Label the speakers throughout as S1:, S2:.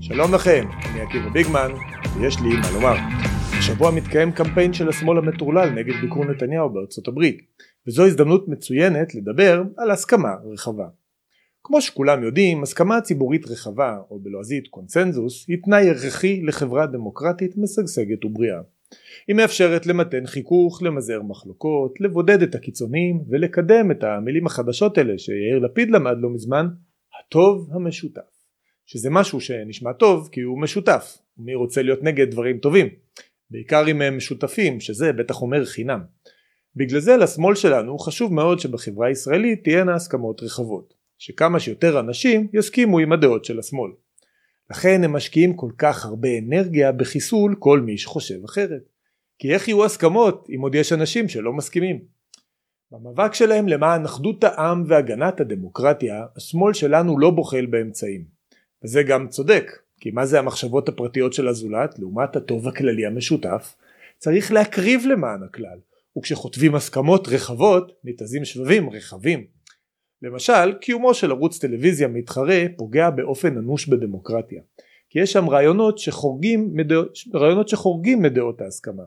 S1: שלום לכם, אני עקיבא ביגמן, ויש לי מה לומר. השבוע מתקיים קמפיין של השמאל המטורלל נגד ביקור נתניהו בארצות הברית, וזו הזדמנות מצוינת לדבר על הסכמה רחבה. כמו שכולם יודעים, הסכמה ציבורית רחבה, או בלועזית קונצנזוס, היא תנאי הכרחי לחברה דמוקרטית משגשגת ובריאה. היא מאפשרת למתן חיכוך, למזער מחלוקות, לבודד את הקיצונים ולקדם את המילים החדשות האלה שיאיר לפיד למד לא מזמן, הטוב המשותף. שזה משהו שנשמע טוב כי הוא משותף, מי רוצה להיות נגד דברים טובים, בעיקר אם הם משותפים שזה בטח אומר חינם. בגלל זה לשמאל שלנו חשוב מאוד שבחברה הישראלית תהיינה הסכמות רחבות, שכמה שיותר אנשים יסכימו עם הדעות של השמאל. לכן הם משקיעים כל כך הרבה אנרגיה בחיסול כל מי שחושב אחרת. כי איך יהיו הסכמות אם עוד יש אנשים שלא מסכימים? במאבק שלהם למען אחדות העם והגנת הדמוקרטיה, השמאל שלנו לא בוחל באמצעים. וזה גם צודק, כי מה זה המחשבות הפרטיות של הזולת לעומת הטוב הכללי המשותף? צריך להקריב למען הכלל, וכשחוטבים הסכמות רחבות, ניתזים שבבים רחבים. למשל, קיומו של ערוץ טלוויזיה מתחרה פוגע באופן אנוש בדמוקרטיה. כי יש שם רעיונות שחורגים, מדע... רעיונות שחורגים מדעות ההסכמה.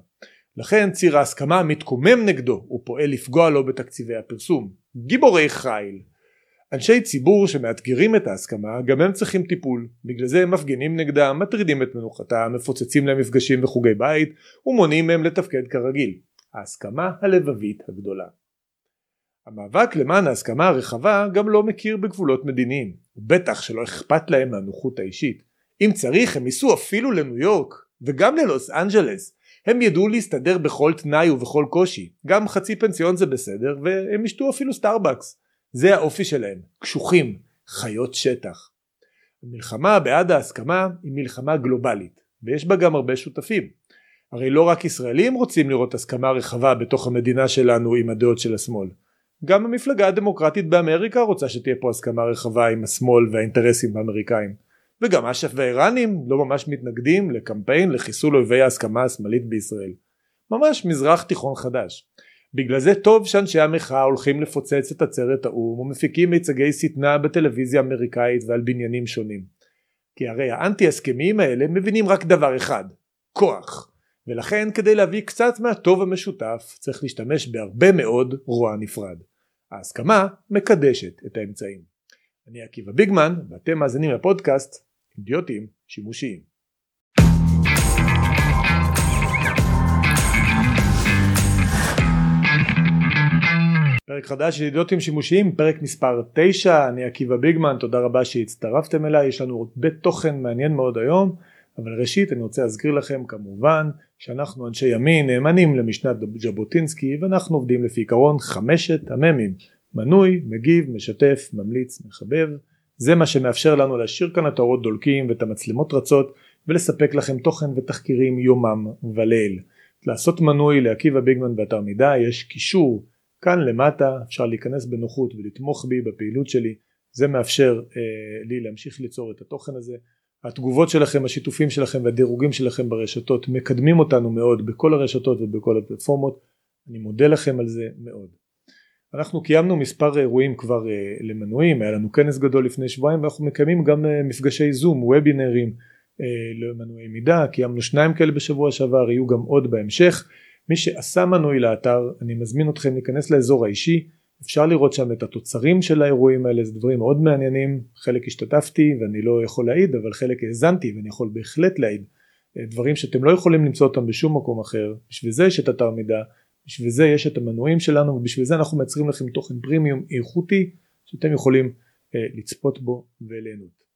S1: לכן ציר ההסכמה מתקומם נגדו ופועל לפגוע לו בתקציבי הפרסום. גיבורי חיל. אנשי ציבור שמאתגרים את ההסכמה גם הם צריכים טיפול, בגלל זה הם מפגינים נגדם, מטרידים את מנוחתם, מפוצצים להם מפגשים וחוגי בית ומונעים מהם לתפקד כרגיל. ההסכמה הלבבית הגדולה. המאבק למען ההסכמה הרחבה גם לא מכיר בגבולות מדיניים, ובטח שלא אכפת להם מהנוחות האישית. אם צריך הם ייסעו אפילו לניו יורק וגם ללוס אנג'לס הם ידעו להסתדר בכל תנאי ובכל קושי גם חצי פנסיון זה בסדר והם ישתו אפילו סטארבקס זה האופי שלהם קשוחים חיות שטח המלחמה בעד ההסכמה היא מלחמה גלובלית ויש בה גם הרבה שותפים הרי לא רק ישראלים רוצים לראות הסכמה רחבה בתוך המדינה שלנו עם הדעות של השמאל גם המפלגה הדמוקרטית באמריקה רוצה שתהיה פה הסכמה רחבה עם השמאל והאינטרסים האמריקאים וגם אש"ף והאיראנים לא ממש מתנגדים לקמפיין לחיסול אויבי ההסכמה השמאלית בישראל. ממש מזרח תיכון חדש. בגלל זה טוב שאנשי המחאה הולכים לפוצץ את עצרת האו"ם ומפיקים מיצגי שטנה בטלוויזיה אמריקאית ועל בניינים שונים. כי הרי האנטי הסכמיים האלה מבינים רק דבר אחד כוח ולכן כדי להביא קצת מהטוב המשותף צריך להשתמש בהרבה מאוד רוע נפרד. ההסכמה מקדשת את האמצעים. אני עקיבא ביגמן ואתם מאזינים לפודקאסט אידיוטים שימושיים. פרק חדש של אידיוטים שימושיים, פרק מספר 9, אני עקיבא ביגמן, תודה רבה שהצטרפתם אליי, יש לנו הרבה תוכן מעניין מאוד היום, אבל ראשית אני רוצה להזכיר לכם כמובן שאנחנו אנשי ימין נאמנים למשנת ז'בוטינסקי ואנחנו עובדים לפי עיקרון חמשת המ"מים, מנוי, מגיב, משתף, ממליץ, מחבב. זה מה שמאפשר לנו להשאיר כאן את האורות דולקים ואת המצלמות רצות ולספק לכם תוכן ותחקירים יומם וליל. לעשות מנוי לעקיבא ביגמן באתר מידע יש קישור כאן למטה אפשר להיכנס בנוחות ולתמוך בי בפעילות שלי. זה מאפשר אה, לי להמשיך ליצור את התוכן הזה. התגובות שלכם השיתופים שלכם והדירוגים שלכם ברשתות מקדמים אותנו מאוד בכל הרשתות ובכל הפלטפורמות. אני מודה לכם על זה מאוד. אנחנו קיימנו מספר אירועים כבר אה, למנויים, היה לנו כנס גדול לפני שבועיים ואנחנו מקיימים גם אה, מפגשי זום, וובינרים אה, למנויי מידע, קיימנו שניים כאלה בשבוע שעבר, יהיו גם עוד בהמשך. מי שעשה מנוי לאתר, אני מזמין אתכם להיכנס לאזור האישי, אפשר לראות שם את התוצרים של האירועים האלה, זה דברים מאוד מעניינים, חלק השתתפתי ואני לא יכול להעיד, אבל חלק האזנתי ואני יכול בהחלט להעיד, דברים שאתם לא יכולים למצוא אותם בשום מקום אחר, בשביל זה יש את אתר מידע. בשביל זה יש את המנועים שלנו ובשביל זה אנחנו מייצרים לכם תוכן פרימיום איכותי שאתם יכולים אה, לצפות בו וליהנות.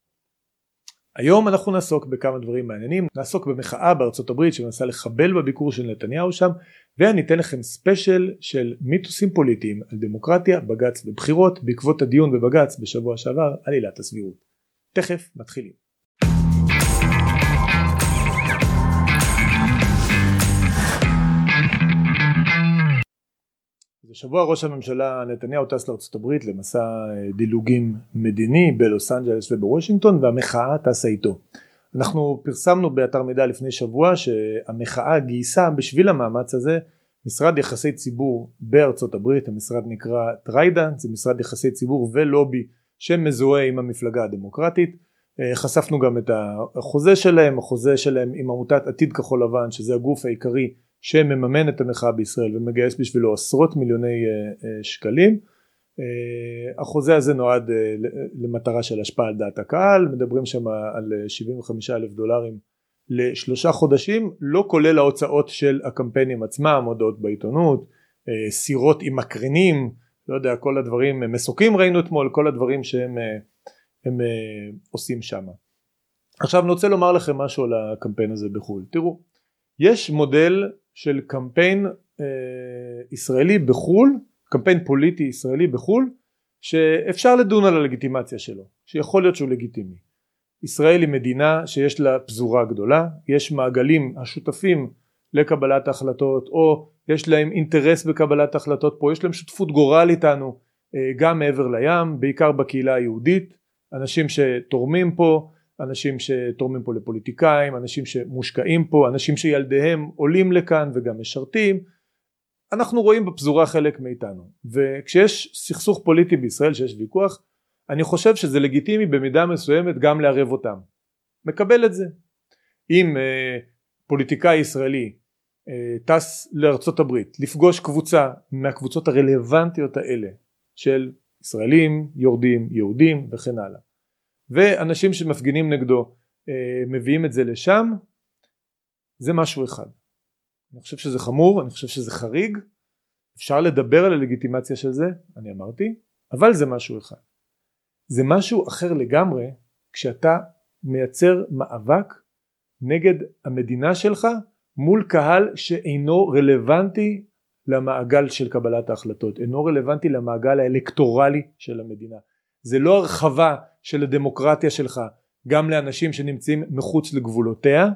S1: היום אנחנו נעסוק בכמה דברים מעניינים, נעסוק במחאה בארצות הברית שמנסה לחבל בביקור של נתניהו שם ואני אתן לכם ספיישל של מיתוסים פוליטיים על דמוקרטיה, בג"ץ ובחירות בעקבות הדיון בבג"ץ בשבוע שעבר על עילת הסבירות. תכף מתחילים. השבוע ראש הממשלה נתניהו טס הברית למסע אה, דילוגים מדיני בלוס אנג'לס ובוושינגטון והמחאה טסה איתו. אנחנו פרסמנו באתר מידע לפני שבוע שהמחאה גייסה בשביל המאמץ הזה משרד יחסי ציבור בארצות הברית המשרד נקרא Trident זה משרד יחסי ציבור ולובי שמזוהה עם המפלגה הדמוקרטית חשפנו גם את החוזה שלהם, החוזה שלהם עם עמותת עתיד כחול לבן שזה הגוף העיקרי שמממן את המחאה בישראל ומגייס בשבילו עשרות מיליוני שקלים. אה, החוזה הזה נועד אה, למטרה של השפעה על דעת הקהל. מדברים שם על 75 אלף דולרים לשלושה חודשים לא כולל ההוצאות של הקמפיינים עצמם הודעות בעיתונות אה, סירות עם מקרינים לא יודע כל הדברים מסוקים ראינו אתמול כל הדברים שהם הם עושים שם. עכשיו אני רוצה לומר לכם משהו על הקמפיין הזה בחו"ל. תראו יש מודל של קמפיין ישראלי בחו"ל קמפיין פוליטי ישראלי בחו"ל שאפשר לדון על הלגיטימציה שלו שיכול להיות שהוא לגיטימי. ישראל היא מדינה שיש לה פזורה גדולה יש מעגלים השותפים לקבלת ההחלטות או יש להם אינטרס בקבלת ההחלטות פה יש להם שותפות גורל איתנו אה, גם מעבר לים בעיקר בקהילה היהודית אנשים שתורמים פה אנשים שתורמים פה לפוליטיקאים אנשים שמושקעים פה אנשים שילדיהם עולים לכאן וגם משרתים. אנחנו רואים בפזורה חלק מאיתנו. וכשיש סכסוך פוליטי בישראל שיש ויכוח אני חושב שזה לגיטימי במידה מסוימת גם לערב אותם. מקבל את זה. אם אה, פוליטיקאי ישראלי אה, טס לארצות הברית לפגוש קבוצה מהקבוצות הרלוונטיות האלה של ישראלים יורדים יהודים וכן הלאה ואנשים שמפגינים נגדו אה, מביאים את זה לשם זה משהו אחד אני חושב שזה חמור, אני חושב שזה חריג, אפשר לדבר על הלגיטימציה של זה, אני אמרתי, אבל זה משהו אחד. זה משהו אחר לגמרי כשאתה מייצר מאבק נגד המדינה שלך מול קהל שאינו רלוונטי למעגל של קבלת ההחלטות, אינו רלוונטי למעגל האלקטורלי של המדינה. זה לא הרחבה של הדמוקרטיה שלך גם לאנשים שנמצאים מחוץ לגבולותיה,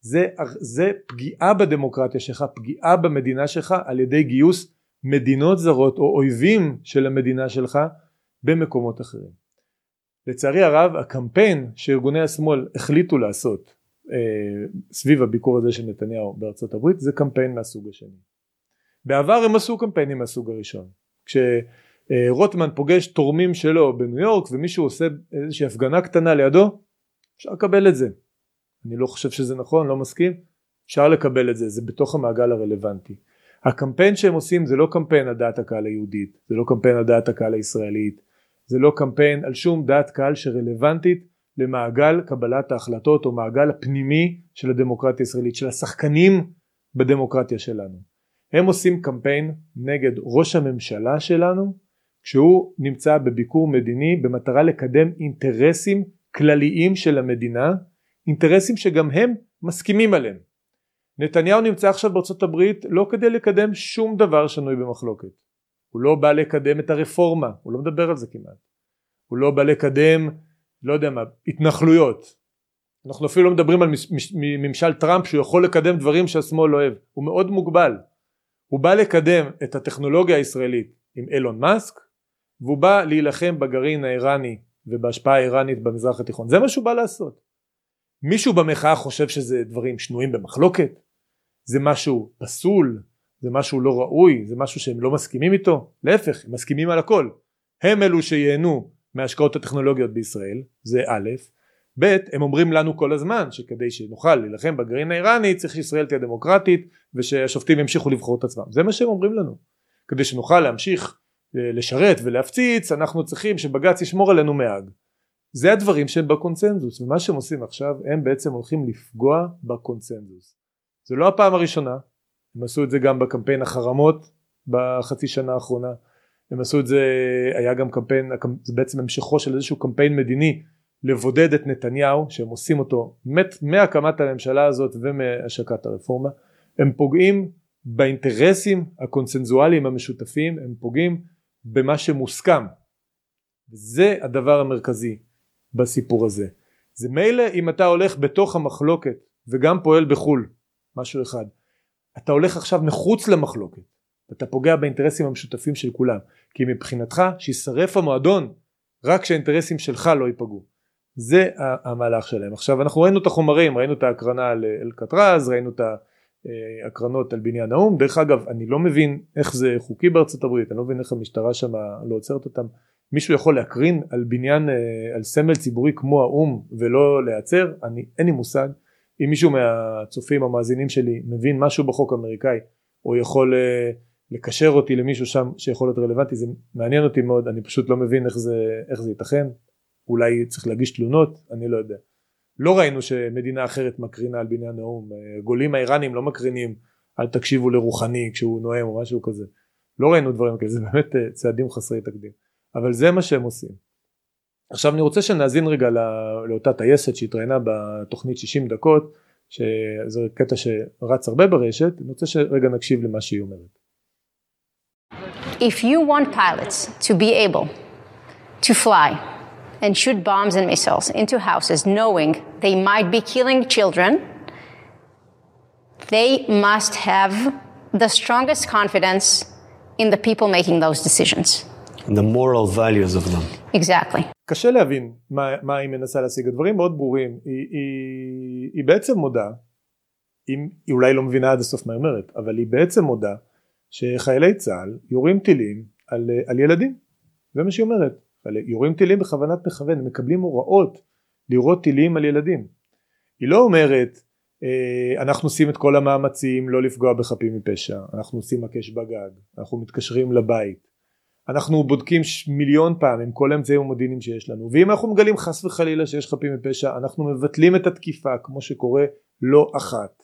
S1: זה, זה פגיעה בדמוקרטיה שלך, פגיעה במדינה שלך על ידי גיוס מדינות זרות או אויבים של המדינה שלך במקומות אחרים. לצערי הרב הקמפיין שארגוני השמאל החליטו לעשות אה, סביב הביקור הזה של נתניהו בארצות הברית זה קמפיין מהסוג השני. בעבר הם עשו קמפיינים מהסוג הראשון. כשרוטמן פוגש תורמים שלו בניו יורק ומישהו עושה איזושהי הפגנה קטנה לידו אפשר לקבל את זה אני לא חושב שזה נכון, לא מסכים, אפשר לקבל את זה, זה בתוך המעגל הרלוונטי. הקמפיין שהם עושים זה לא קמפיין על דעת הקהל היהודית, זה לא קמפיין על דעת הקהל הישראלית, זה לא קמפיין על שום דעת קהל שרלוונטית למעגל קבלת ההחלטות או מעגל הפנימי של הדמוקרטיה הישראלית, של השחקנים בדמוקרטיה שלנו. הם עושים קמפיין נגד ראש הממשלה שלנו כשהוא נמצא בביקור מדיני במטרה לקדם אינטרסים כלליים של המדינה אינטרסים שגם הם מסכימים עליהם. נתניהו נמצא עכשיו בארצות הברית לא כדי לקדם שום דבר שנוי במחלוקת. הוא לא בא לקדם את הרפורמה, הוא לא מדבר על זה כמעט. הוא לא בא לקדם, לא יודע מה, התנחלויות. אנחנו אפילו לא מדברים על ממשל טראמפ שהוא יכול לקדם דברים שהשמאל לא אוהב. הוא מאוד מוגבל. הוא בא לקדם את הטכנולוגיה הישראלית עם אילון מאסק והוא בא להילחם בגרעין האיראני ובהשפעה האיראנית במזרח התיכון. זה מה שהוא בא לעשות. מישהו במחאה חושב שזה דברים שנויים במחלוקת? זה משהו פסול? זה משהו לא ראוי? זה משהו שהם לא מסכימים איתו? להפך, הם מסכימים על הכל. הם אלו שייהנו מהשקעות הטכנולוגיות בישראל, זה א', ב', הם אומרים לנו כל הזמן שכדי שנוכל להילחם בגרעין האיראני צריך שישראל תהיה דמוקרטית ושהשופטים ימשיכו לבחור את עצמם. זה מה שהם אומרים לנו. כדי שנוכל להמשיך לשרת ולהפציץ אנחנו צריכים שבג"ץ ישמור עלינו מהאג. זה הדברים שהם בקונצנזוס ומה שהם עושים עכשיו הם בעצם הולכים לפגוע בקונצנזוס. זה לא הפעם הראשונה הם עשו את זה גם בקמפיין החרמות בחצי שנה האחרונה. הם עשו את זה היה גם קמפיין זה בעצם המשכו של איזשהו קמפיין מדיני לבודד את נתניהו שהם עושים אותו מהקמת הממשלה הזאת ומהשקת הרפורמה. הם פוגעים באינטרסים הקונצנזואליים המשותפים הם פוגעים במה שמוסכם זה הדבר המרכזי בסיפור הזה. זה מילא אם אתה הולך בתוך המחלוקת וגם פועל בחו"ל, משהו אחד. אתה הולך עכשיו מחוץ למחלוקת, אתה פוגע באינטרסים המשותפים של כולם, כי מבחינתך שישרף המועדון רק שהאינטרסים שלך לא ייפגעו. זה המהלך שלהם. עכשיו אנחנו ראינו את החומרים, ראינו את ההקרנה על אלקטרז, ראינו את ההקרנות על בניין האו"ם, דרך אגב אני לא מבין איך זה חוקי בארצות הברית, אני לא מבין איך המשטרה שם לא עוצרת אותם, מישהו יכול להקרין על בניין, על סמל ציבורי כמו האו"ם ולא להיעצר, אני אין לי מושג. אם מישהו מהצופים המאזינים שלי מבין משהו בחוק האמריקאי או יכול לקשר אותי למישהו שם שיכול להיות רלוונטי זה מעניין אותי מאוד. אני פשוט לא מבין איך זה, איך זה ייתכן. אולי צריך להגיש תלונות אני לא יודע לא ראינו שמדינה אחרת מקרינה על בניין האו"ם. גולים האיראנים לא מקרינים אל תקשיבו לרוחני כשהוא נואם או משהו כזה. לא ראינו דברים כאלה זה באמת אה, צעדים חסרי תקדים. אבל זה מה שהם עושים. עכשיו אני רוצה שנאזין רגע לא, לאותה טייסת שהתראיינה בתוכנית 60 דקות שזה קטע שרץ הרבה ברשת. אני רוצה שרגע נקשיב למה שהיא אומרת.
S2: If you want pilots to be able to fly and shoot bombs and missiles into houses knowing they might be killing children, they must have the strongest confidence in the people making those decisions.
S3: And the moral values of them.
S2: Exactly.
S1: קשה להבין מה, מה היא מנסה להשיג, הדברים מאוד ברורים, היא, היא, היא בעצם מודה, היא, היא אולי לא מבינה עד הסוף מה היא אומרת, אבל היא בעצם מודה שחיילי צה"ל יורים טילים על, על ילדים, זה מה שהיא אומרת, יורים טילים בכוונת מכוון, מקבלים הוראות לירות טילים על ילדים. היא לא אומרת אה, אנחנו עושים את כל המאמצים לא לפגוע בחפים מפשע, אנחנו עושים מקש בגג, אנחנו מתקשרים לבית, אנחנו בודקים מיליון פעם עם כל האמצעים המודיעיניים שיש לנו, ואם אנחנו מגלים חס וחלילה שיש חפים מפשע אנחנו מבטלים את התקיפה כמו שקורה לא אחת.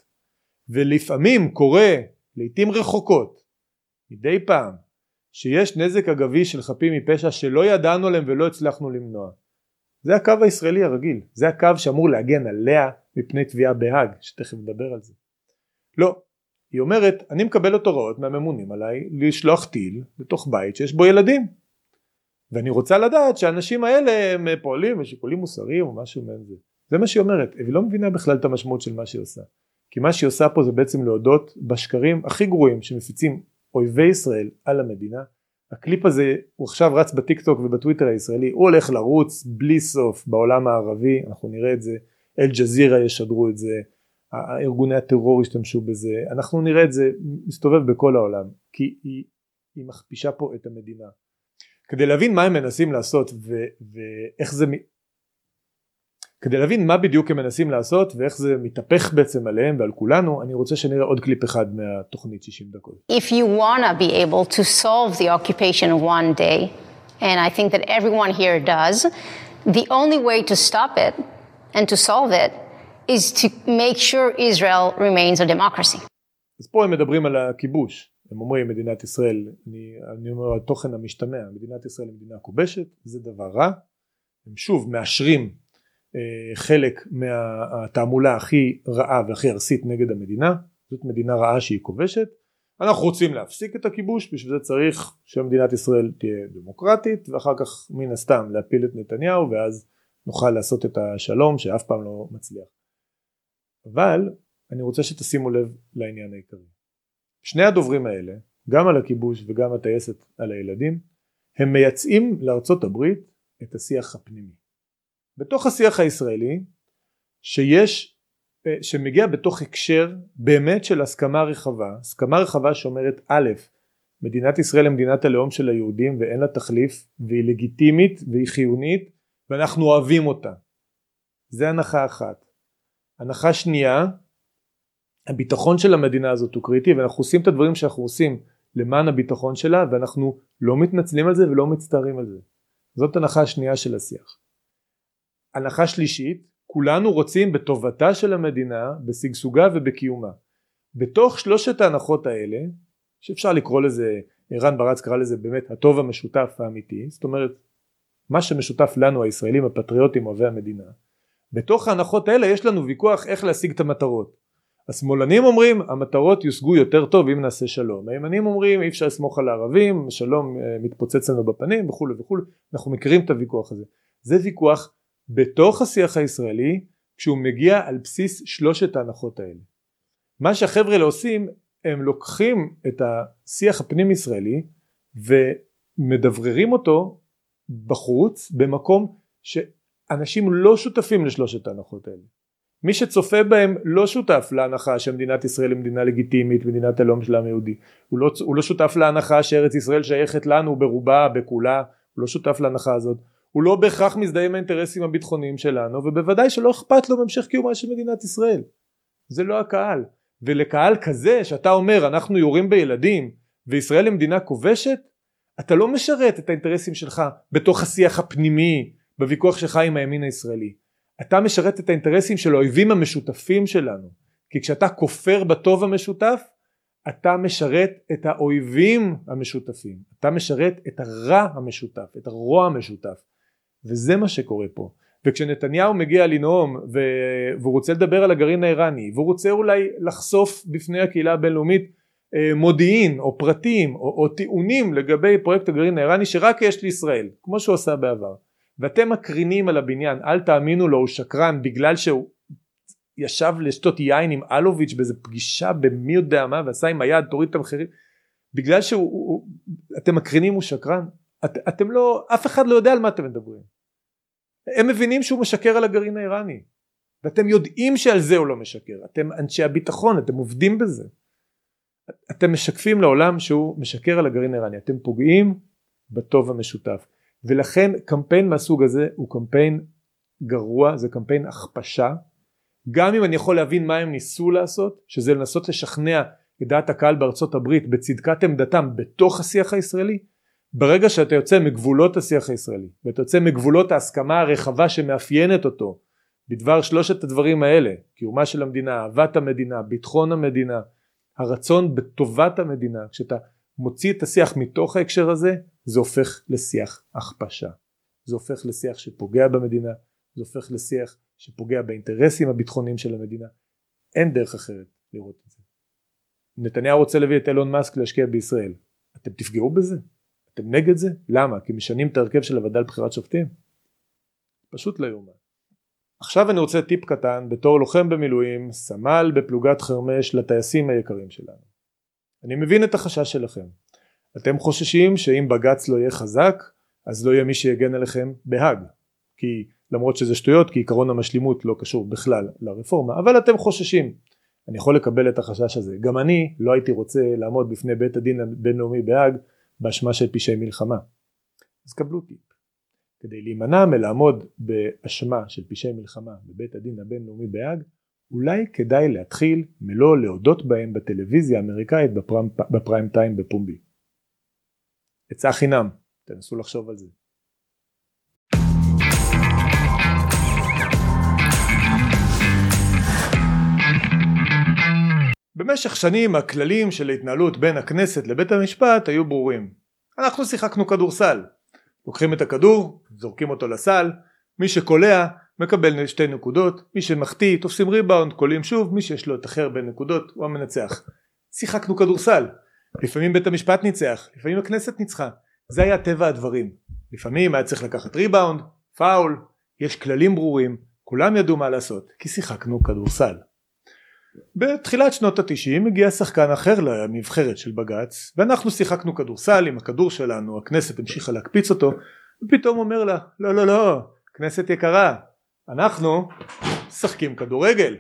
S1: ולפעמים קורה, לעיתים רחוקות, מדי פעם שיש נזק אגבי של חפים מפשע שלא ידענו עליהם ולא הצלחנו למנוע. זה הקו הישראלי הרגיל, זה הקו שאמור להגן עליה מפני תביעה בהאג, שתכף נדבר על זה. לא, היא אומרת אני מקבלת הוראות מהממונים עליי לשלוח טיל לתוך בית שיש בו ילדים ואני רוצה לדעת שהאנשים האלה הם פועלים בשיקולים מוסריים או משהו מעין זה. זה מה שהיא אומרת, היא לא מבינה בכלל את המשמעות של מה שהיא עושה. כי מה שהיא עושה פה זה בעצם להודות בשקרים הכי גרועים שמפיצים אויבי ישראל על המדינה. הקליפ הזה הוא עכשיו רץ בטיק טוק ובטוויטר הישראלי הוא הולך לרוץ בלי סוף בעולם הערבי אנחנו נראה את זה אל ג'זירה ישדרו את זה ארגוני הטרור ישתמשו בזה אנחנו נראה את זה מסתובב בכל העולם כי היא, היא מכפישה פה את המדינה. כדי להבין מה הם מנסים לעשות ו, ואיך זה כדי להבין מה בדיוק הם מנסים לעשות ואיך זה מתהפך בעצם עליהם ועל כולנו אני רוצה שנראה עוד קליפ אחד מהתוכנית 60 דקות.
S2: If you wanna be able to solve the occupation one day and I think that everyone here does the only way to stop it and to solve it is to make sure Israel remains a democracy.
S1: אז פה הם מדברים על הכיבוש הם אומרים מדינת ישראל אני, אני אומר התוכן המשתמע מדינת ישראל היא מדינה כובשת זה דבר רע הם שוב מאשרים חלק מהתעמולה הכי רעה והכי ארסית נגד המדינה זאת מדינה רעה שהיא כובשת. אנחנו רוצים להפסיק את הכיבוש בשביל זה צריך שמדינת ישראל תהיה דמוקרטית ואחר כך מן הסתם להפיל את נתניהו ואז נוכל לעשות את השלום שאף פעם לא מצליח. אבל אני רוצה שתשימו לב לעניין העיקרי. שני הדוברים האלה גם על הכיבוש וגם הטייסת על הילדים הם מייצאים לארצות הברית את השיח הפנימי בתוך השיח הישראלי שיש אה, שמגיע בתוך הקשר באמת של הסכמה רחבה הסכמה רחבה שאומרת א' מדינת ישראל היא מדינת הלאום של היהודים ואין לה תחליף והיא לגיטימית והיא חיונית ואנחנו אוהבים אותה. זה הנחה אחת. הנחה שנייה הביטחון של המדינה הזאת הוא קריטי ואנחנו עושים את הדברים שאנחנו עושים למען הביטחון שלה ואנחנו לא מתנצלים על זה ולא מצטערים על זה. זאת הנחה השנייה של השיח הנחה שלישית כולנו רוצים בטובתה של המדינה בשגשוגה ובקיומה. בתוך שלושת ההנחות האלה שאפשר לקרוא לזה ערן ברץ קרא לזה באמת הטוב המשותף האמיתי זאת אומרת מה שמשותף לנו הישראלים הפטריוטים אוהבי המדינה בתוך ההנחות האלה יש לנו ויכוח איך להשיג את המטרות. השמאלנים אומרים המטרות יושגו יותר טוב אם נעשה שלום. הימנים אומרים אי אפשר לסמוך על הערבים שלום אה, מתפוצץ לנו בפנים וכולי וכולי אנחנו מכירים את הוויכוח הזה. זה ויכוח בתוך השיח הישראלי כשהוא מגיע על בסיס שלושת ההנחות האלה. מה שהחבר'ה האלה עושים הם לוקחים את השיח הפנים ישראלי ומדבררים אותו בחוץ במקום שאנשים לא שותפים לשלושת ההנחות האלה. מי שצופה בהם לא שותף להנחה שמדינת ישראל היא מדינה לגיטימית מדינת הלאום של העם היהודי הוא לא, הוא לא שותף להנחה שארץ ישראל שייכת לנו ברובה בכולה הוא לא שותף להנחה הזאת, הוא לא בהכרח מזדהה עם האינטרסים הביטחוניים שלנו ובוודאי שלא אכפת לו מהמשך קיומה של מדינת ישראל. זה לא הקהל. ולקהל כזה שאתה אומר אנחנו יורים בילדים וישראל היא מדינה כובשת אתה לא משרת את האינטרסים שלך בתוך השיח הפנימי בוויכוח שלך עם הימין הישראלי אתה משרת את האינטרסים של האויבים המשותפים שלנו כי כשאתה כופר בטוב המשותף אתה משרת את האויבים המשותפים אתה משרת את הרע המשותף את הרוע המשותף וזה מה שקורה פה. וכשנתניהו מגיע לנאום והוא רוצה לדבר על הגרעין האיראני והוא רוצה אולי לחשוף בפני הקהילה הבינלאומית אה, מודיעין או פרטים או, או טיעונים לגבי פרויקט הגרעין האיראני שרק יש לישראל כמו שהוא עשה בעבר. ואתם מקרינים על הבניין אל תאמינו לו הוא שקרן בגלל שהוא ישב לשתות יין עם אלוביץ' באיזה פגישה במי יודע מה ועשה עם היד תוריד את המחירים. בגלל שאתם מקרינים הוא שקרן את, אתם לא אף אחד לא יודע על מה אתם מדברים. הם מבינים שהוא משקר על הגרעין האיראני ואתם יודעים שעל זה הוא לא משקר. אתם אנשי הביטחון אתם עובדים בזה. אתם משקפים לעולם שהוא משקר על הגרעין האיראני. אתם פוגעים בטוב המשותף. ולכן קמפיין מהסוג הזה הוא קמפיין גרוע זה קמפיין הכפשה. גם אם אני יכול להבין מה הם ניסו לעשות שזה לנסות לשכנע את דעת הקהל בארצות הברית בצדקת עמדתם בתוך השיח הישראלי ברגע שאתה יוצא מגבולות השיח הישראלי ואתה יוצא מגבולות ההסכמה הרחבה שמאפיינת אותו בדבר שלושת הדברים האלה קיומה של המדינה אהבת המדינה ביטחון המדינה הרצון בטובת המדינה כשאתה מוציא את השיח מתוך ההקשר הזה זה הופך לשיח הכפשה. זה הופך לשיח שפוגע במדינה זה הופך לשיח שפוגע באינטרסים הביטחוניים של המדינה. אין דרך אחרת לראות את זה. נתניהו רוצה להביא את אילון מאסק להשקיע בישראל. אתם תפגעו בזה? אתם נגד זה? למה? כי משנים את ההרכב של הוועדה לבחירת שופטים? פשוט לא יאומן. עכשיו אני רוצה טיפ קטן בתור לוחם במילואים, סמל בפלוגת חרמש לטייסים היקרים שלנו. אני מבין את החשש שלכם. אתם חוששים שאם בג"ץ לא יהיה חזק, אז לא יהיה מי שיגן עליכם בהאג. כי למרות שזה שטויות, כי עקרון המשלימות לא קשור בכלל לרפורמה, אבל אתם חוששים. אני יכול לקבל את החשש הזה. גם אני לא הייתי רוצה לעמוד בפני בית הדין הבינלאומי בהאג באשמה של פשעי מלחמה. אז קבלו טיפ. כדי להימנע מלעמוד באשמה של פשעי מלחמה בבית הדין הבינלאומי בהאג, אולי כדאי להתחיל מלא להודות בהם בטלוויזיה האמריקאית בפריים, בפריים טיים בפומבי. עצה חינם, תנסו לחשוב על זה. במשך שנים הכללים של ההתנהלות בין הכנסת לבית המשפט היו ברורים. אנחנו שיחקנו כדורסל. לוקחים את הכדור, זורקים אותו לסל, מי שקולע מקבל שתי נקודות, מי שמחטיא תופסים ריבאונד, קולעים שוב, מי שיש לו את אחר בין נקודות הוא המנצח. שיחקנו כדורסל. לפעמים בית המשפט ניצח, לפעמים הכנסת ניצחה. זה היה טבע הדברים. לפעמים היה צריך לקחת ריבאונד, פאול, יש כללים ברורים, כולם ידעו מה לעשות, כי שיחקנו כדורסל. בתחילת שנות התשעים הגיע שחקן אחר לנבחרת של בג"ץ ואנחנו שיחקנו כדורסל עם הכדור שלנו הכנסת המשיכה להקפיץ אותו ופתאום אומר לה לא לא לא כנסת יקרה אנחנו משחקים כדורגל.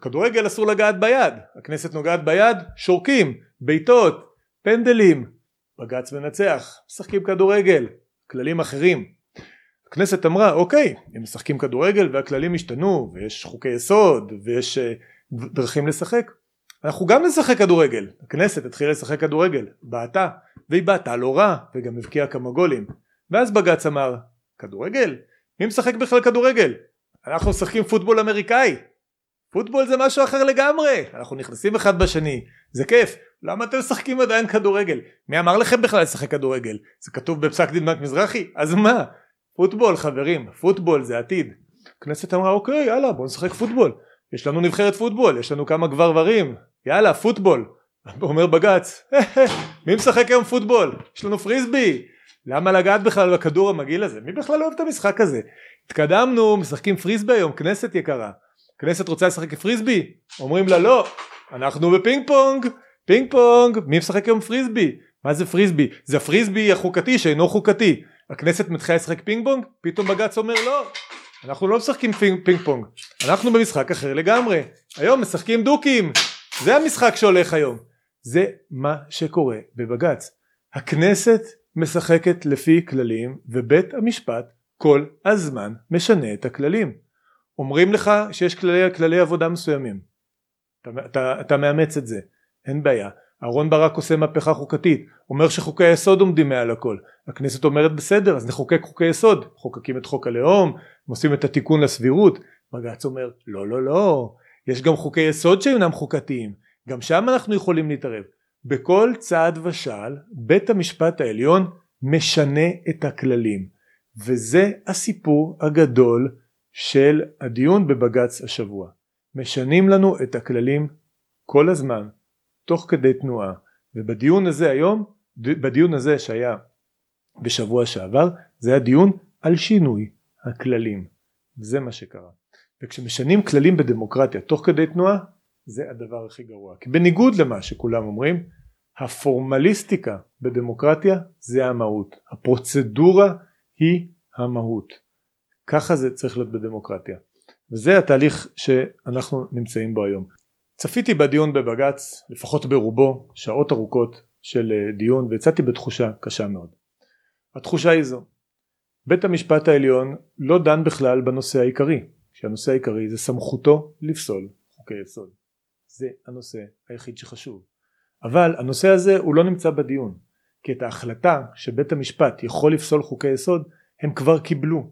S1: כדורגל אסור לגעת ביד. הכנסת נוגעת ביד שורקים בעיטות פנדלים בג"ץ מנצח משחקים כדורגל כללים אחרים. הכנסת אמרה אוקיי הם משחקים כדורגל והכללים השתנו ויש חוקי יסוד ויש דרכים לשחק. אנחנו גם נשחק כדורגל. הכנסת התחילה לשחק כדורגל. בעטה. והיא בעטה לא רע וגם הבקיעה כמה גולים. ואז בג"ץ אמר כדורגל? מי משחק בכלל כדורגל? אנחנו משחקים פוטבול אמריקאי. פוטבול זה משהו אחר לגמרי. אנחנו נכנסים אחד בשני. זה כיף. למה אתם משחקים עדיין כדורגל? מי אמר לכם בכלל לשחק כדורגל? זה כתוב בפסק דין בנק מזרחי. אז מה? פוטבול חברים. פוטבול זה עתיד. הכנסת אמרה אוקיי יאללה בוא נשחק פוטבול יש לנו נבחרת פוטבול, יש לנו כמה גברברים, יאללה פוטבול. אומר בג"ץ, מי משחק היום פוטבול? יש לנו פריסבי. למה לגעת בכלל בכדור המגעיל הזה? מי בכלל אוהב את המשחק הזה? התקדמנו, משחקים פריסבי היום, כנסת יקרה. כנסת רוצה לשחק פריסבי? אומרים לה לא, אנחנו בפינג פונג, פינג פונג, מי משחק היום פריסבי? מה זה פריסבי? זה הפריסבי החוקתי שאינו חוקתי. הכנסת מתחילה לשחק פינג פונג? פתאום בג"ץ אומר לא, אנחנו לא משחקים פינג, פינג פונג, אנחנו במשחק אחר לגמרי. היום משחקים דוקים, זה המשחק שהולך היום. זה מה שקורה בבג"ץ. הכנסת משחקת לפי כללים ובית המשפט כל הזמן משנה את הכללים. אומרים לך שיש כללי, כללי עבודה מסוימים, אתה, אתה, אתה מאמץ את זה, אין בעיה. אהרון ברק עושה מהפכה חוקתית, אומר שחוקי היסוד עומדים מעל הכל. הכנסת אומרת בסדר אז נחוקק חוקי יסוד, חוקקים את חוק הלאום, עושים את התיקון לסבירות. בג"ץ אומר לא לא לא, יש גם חוקי יסוד שאינם חוקתיים, גם שם אנחנו יכולים להתערב. בכל צעד ושעל בית המשפט העליון משנה את הכללים וזה הסיפור הגדול של הדיון בבג"ץ השבוע. משנים לנו את הכללים כל הזמן תוך כדי תנועה. ובדיון הזה היום בדיון הזה שהיה בשבוע שעבר זה היה דיון על שינוי הכללים. זה מה שקרה. וכשמשנים כללים בדמוקרטיה תוך כדי תנועה זה הדבר הכי גרוע. כי בניגוד למה שכולם אומרים הפורמליסטיקה בדמוקרטיה זה המהות. הפרוצדורה היא המהות. ככה זה צריך להיות בדמוקרטיה. וזה התהליך שאנחנו נמצאים בו היום צפיתי בדיון בבג"ץ לפחות ברובו שעות ארוכות של אה, דיון ויצאתי בתחושה קשה מאוד. התחושה היא זו. בית המשפט העליון לא דן בכלל בנושא העיקרי שהנושא העיקרי זה סמכותו לפסול חוקי יסוד. זה הנושא היחיד שחשוב. אבל הנושא הזה הוא לא נמצא בדיון כי את ההחלטה שבית המשפט יכול לפסול חוקי יסוד הם כבר קיבלו.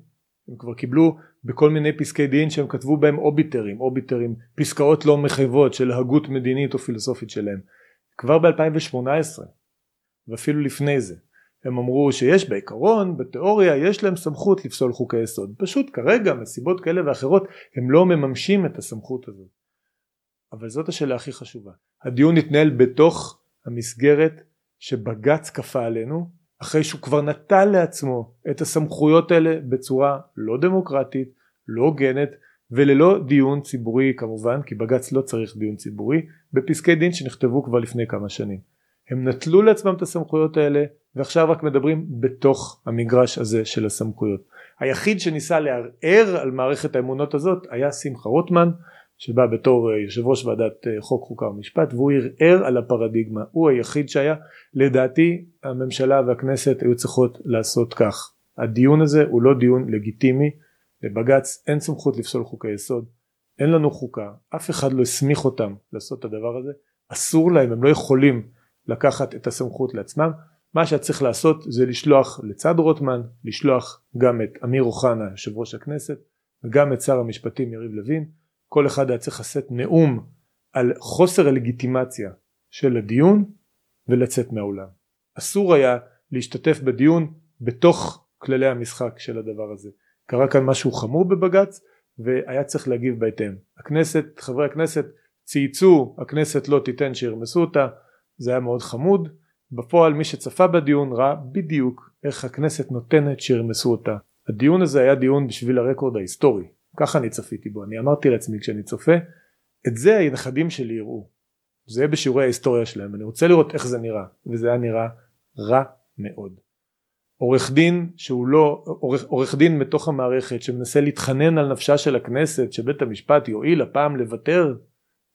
S1: הם כבר קיבלו בכל מיני פסקי דין שהם כתבו בהם אוביטרים אוביטרים פסקאות לא מחייבות של הגות מדינית או פילוסופית שלהם. כבר ב-2018 ואפילו לפני זה הם אמרו שיש בעיקרון בתיאוריה יש להם סמכות לפסול חוקי יסוד. פשוט כרגע מסיבות כאלה ואחרות הם לא מממשים את הסמכות הזאת. אבל זאת השאלה הכי חשובה. הדיון התנהל בתוך המסגרת שבג"ץ כפה עלינו אחרי שהוא כבר נטל לעצמו את הסמכויות האלה בצורה לא דמוקרטית לא הוגנת וללא דיון ציבורי כמובן כי בג"ץ לא צריך דיון ציבורי בפסקי דין שנכתבו כבר לפני כמה שנים. הם נטלו לעצמם את הסמכויות האלה ועכשיו רק מדברים בתוך המגרש הזה של הסמכויות. היחיד שניסה לערער על מערכת האמונות הזאת היה שמחה רוטמן שבא בתור אה, יושב ראש ועדת אה, חוק חוקה ומשפט והוא ערער על הפרדיגמה. הוא היחיד שהיה. לדעתי הממשלה והכנסת היו צריכות לעשות כך. הדיון הזה הוא לא דיון לגיטימי לבג"ץ אין סמכות לפסול חוקי יסוד אין לנו חוקה אף אחד לא הסמיך אותם לעשות את הדבר הזה אסור להם הם לא יכולים לקחת את הסמכות לעצמם. מה שצריך לעשות זה לשלוח לצד רוטמן לשלוח גם את אמיר אוחנה יושב ראש הכנסת וגם את שר המשפטים יריב לוין. כל אחד היה צריך לשאת נאום על חוסר הלגיטימציה של הדיון ולצאת מהאולם. אסור היה להשתתף בדיון בתוך כללי המשחק של הדבר הזה קרה כאן משהו חמור בבג"ץ והיה צריך להגיב בהתאם. הכנסת חברי הכנסת צייצו הכנסת לא תיתן שירמסו אותה זה היה מאוד חמוד. בפועל מי שצפה בדיון ראה בדיוק איך הכנסת נותנת שירמסו אותה. הדיון הזה היה דיון בשביל הרקורד ההיסטורי. ככה אני צפיתי בו. אני אמרתי לעצמי כשאני צופה את זה הנכדים שלי יראו. זה בשיעורי ההיסטוריה שלהם. אני רוצה לראות איך זה נראה. וזה היה נראה רע מאוד עורך דין שהוא לא עורך, עורך דין מתוך המערכת שמנסה להתחנן על נפשה של הכנסת שבית המשפט יואיל הפעם לוותר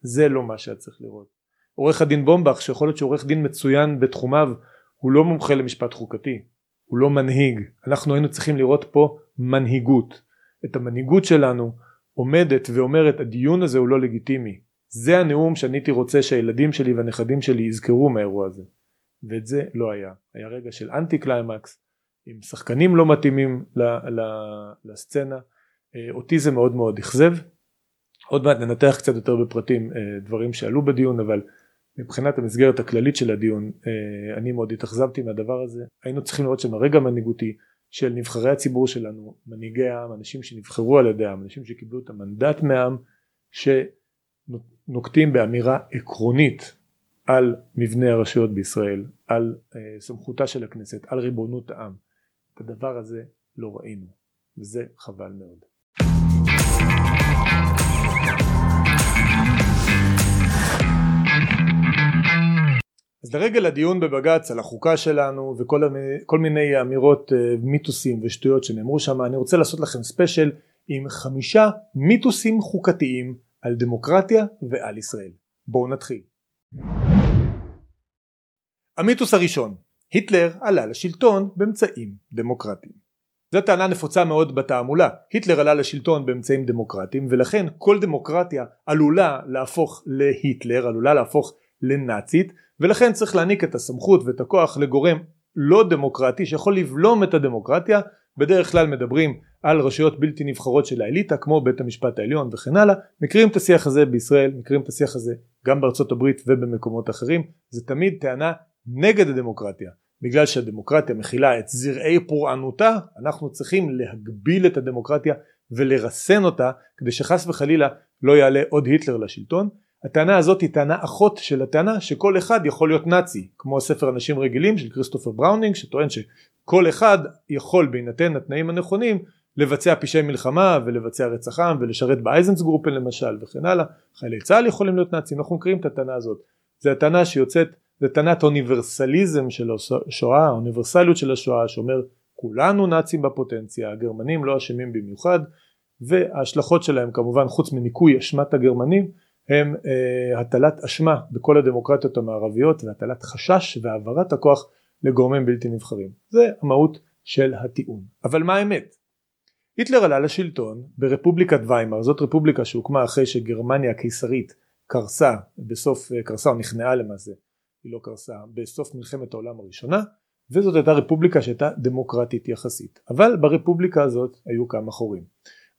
S1: זה לא מה שהיה צריך לראות. עורך הדין בומבך שיכול להיות שעורך דין מצוין בתחומיו הוא לא מומחה למשפט חוקתי הוא לא מנהיג. אנחנו היינו צריכים לראות פה מנהיגות. את המנהיגות שלנו עומדת ואומרת הדיון הזה הוא לא לגיטימי. זה הנאום שאני הייתי רוצה שהילדים שלי והנכדים שלי יזכרו מהאירוע הזה. ואת זה לא היה. היה רגע של אנטי קליימקס עם שחקנים לא מתאימים לסצנה אה, אותי זה מאוד מאוד אכזב. עוד מעט ננתח קצת יותר בפרטים אה, דברים שעלו בדיון אבל מבחינת המסגרת הכללית של הדיון אה, אני מאוד התאכזבתי מהדבר הזה. היינו צריכים לראות שם הרגע מנהיגותי של נבחרי הציבור שלנו מנהיגי העם אנשים שנבחרו על ידי העם אנשים שקיבלו את המנדט מהעם שנוקטים באמירה עקרונית על מבנה הרשויות בישראל על סמכותה של הכנסת על ריבונות העם את הדבר הזה לא ראינו וזה חבל מאוד. אז לרגל הדיון בבג"ץ על החוקה שלנו וכל מיני אמירות אה, מיתוסים ושטויות שנאמרו שם אני רוצה לעשות לכם ספיישל עם חמישה מיתוסים חוקתיים על דמוקרטיה ועל ישראל. בואו נתחיל. המיתוס הראשון היטלר עלה לשלטון באמצעים דמוקרטיים. זו טענה נפוצה מאוד בתעמולה. היטלר עלה לשלטון באמצעים דמוקרטיים ולכן כל דמוקרטיה עלולה להפוך להיטלר, עלולה להפוך לנאצית ולכן צריך להעניק את הסמכות ואת הכוח לגורם לא דמוקרטי שיכול לבלום את הדמוקרטיה בדרך כלל מדברים על רשויות בלתי נבחרות של האליטה כמו בית המשפט העליון וכן הלאה מכירים את השיח הזה בישראל מכירים את השיח הזה גם בארצות הברית ובמקומות אחרים זה תמיד טענה נגד הדמוקרטיה בגלל שהדמוקרטיה מכילה את זרעי פורענותה אנחנו צריכים להגביל את הדמוקרטיה ולרסן אותה כדי שחס וחלילה לא יעלה עוד היטלר לשלטון. הטענה הזאת היא טענה אחות של הטענה שכל אחד יכול להיות נאצי כמו ספר אנשים רגילים של כריסטופר בראונינג שטוען שכל אחד יכול בהינתן התנאים הנכונים לבצע פשעי מלחמה ולבצע רצח עם ולשרת באיינזצגרופן למשל וכן הלאה. חיילי צה"ל יכולים להיות נאצים אנחנו מכירים את הטענה הזאת. זו הטענה שיוצאת זה טענת אוניברסליזם של השואה, האוניברסליות של השואה שאומר כולנו נאצים בפוטנציה, הגרמנים לא אשמים במיוחד וההשלכות שלהם כמובן חוץ מניקוי אשמת הגרמנים הם אה, הטלת אשמה בכל הדמוקרטיות המערביות והטלת חשש והעברת הכוח לגורמים בלתי נבחרים. זה המהות של הטיעון. אבל מה האמת? היטלר עלה לשלטון ברפובליקת ויימאר, זאת רפובליקה שהוקמה אחרי שגרמניה הקיסרית קרסה, בסוף אה, קרסה או נכנעה למעשה היא לא קרסה בסוף מלחמת העולם הראשונה וזאת הייתה רפובליקה שהייתה דמוקרטית יחסית. אבל ברפובליקה הזאת היו כמה חורים.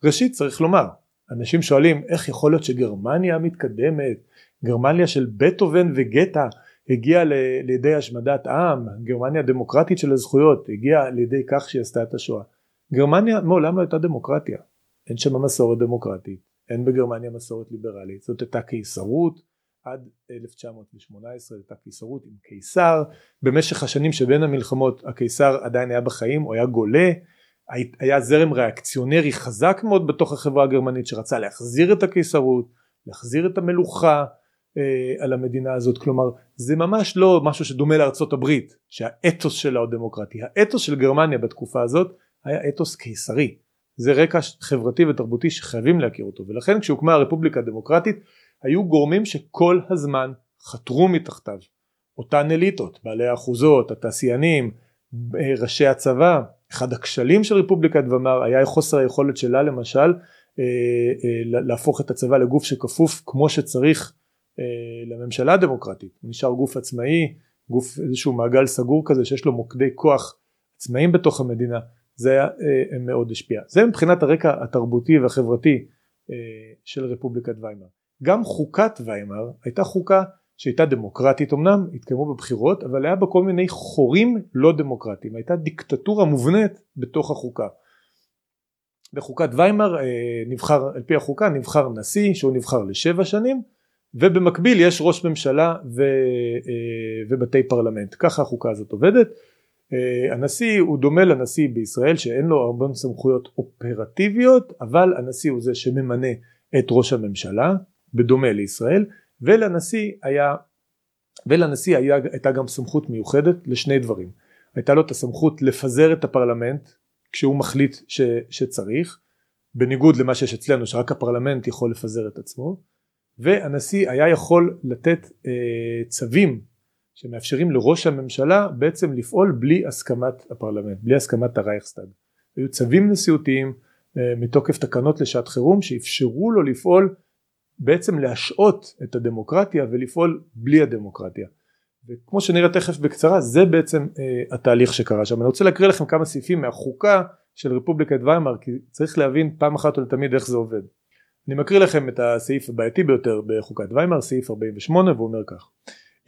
S1: ראשית צריך לומר אנשים שואלים איך יכול להיות שגרמניה המתקדמת גרמניה של בטהובן וגטה הגיעה לידי השמדת עם גרמניה הדמוקרטית של הזכויות הגיעה לידי כך שהיא עשתה את השואה. גרמניה מעולם לא הייתה דמוקרטיה. אין שם מסורת דמוקרטית. אין בגרמניה מסורת ליברלית. זאת הייתה קיסרות עד 1918 הייתה קיסרות עם קיסר. במשך השנים שבין המלחמות הקיסר עדיין היה בחיים הוא היה גולה. היה זרם ריאקציונרי חזק מאוד בתוך החברה הגרמנית שרצה להחזיר את הקיסרות להחזיר את המלוכה אה, על המדינה הזאת. כלומר זה ממש לא משהו שדומה לארצות הברית שהאתוס שלה הוא דמוקרטי. האתוס של גרמניה בתקופה הזאת היה אתוס קיסרי. זה רקע חברתי ותרבותי שחייבים להכיר אותו. ולכן כשהוקמה הרפובליקה הדמוקרטית היו גורמים שכל הזמן חתרו מתחתיו. אותן אליטות בעלי האחוזות התעשיינים ראשי הצבא אחד הכשלים של רפובליקת ומר היה חוסר היכולת שלה למשל אה, אה, להפוך את הצבא לגוף שכפוף כמו שצריך אה, לממשלה הדמוקרטית. הוא נשאר גוף עצמאי גוף איזשהו מעגל סגור כזה שיש לו מוקדי כוח עצמאיים בתוך המדינה. זה היה מאוד השפיע. זה מבחינת הרקע התרבותי והחברתי של רפובליקת ויימאר גם חוקת ויימאר הייתה חוקה שהייתה דמוקרטית אמנם, התקיימו בבחירות, אבל היה בה כל מיני חורים לא דמוקרטיים, הייתה דיקטטורה מובנית בתוך החוקה. בחוקת ויימאר אה, נבחר, על פי החוקה נבחר נשיא שהוא נבחר לשבע שנים ובמקביל יש ראש ממשלה ו, אה, ובתי פרלמנט, ככה החוקה הזאת עובדת. אה, הנשיא הוא דומה לנשיא בישראל שאין לו הרבה סמכויות אופרטיביות אבל הנשיא הוא זה שממנה את ראש הממשלה בדומה לישראל ולנשיא היה ולנשיא היה, הייתה גם סמכות מיוחדת לשני דברים. הייתה לו את הסמכות לפזר את הפרלמנט כשהוא מחליט ש, שצריך בניגוד למה שיש אצלנו שרק הפרלמנט יכול לפזר את עצמו והנשיא היה יכול לתת אה, צווים שמאפשרים לראש הממשלה בעצם לפעול בלי הסכמת הפרלמנט בלי הסכמת הרייכסטאג. היו צווים נשיאותיים אה, מתוקף תקנות לשעת חירום שאפשרו לו לפעול בעצם להשעות את הדמוקרטיה ולפעול בלי הדמוקרטיה. וכמו שנראה תכף בקצרה זה בעצם אה, התהליך שקרה שם. אני רוצה להקריא לכם כמה סעיפים מהחוקה של רפובליקת ויימאר כי צריך להבין פעם אחת ולתמיד איך זה עובד. אני מקריא לכם את הסעיף הבעייתי ביותר בחוקת ויימאר סעיף 48 והוא אומר כך.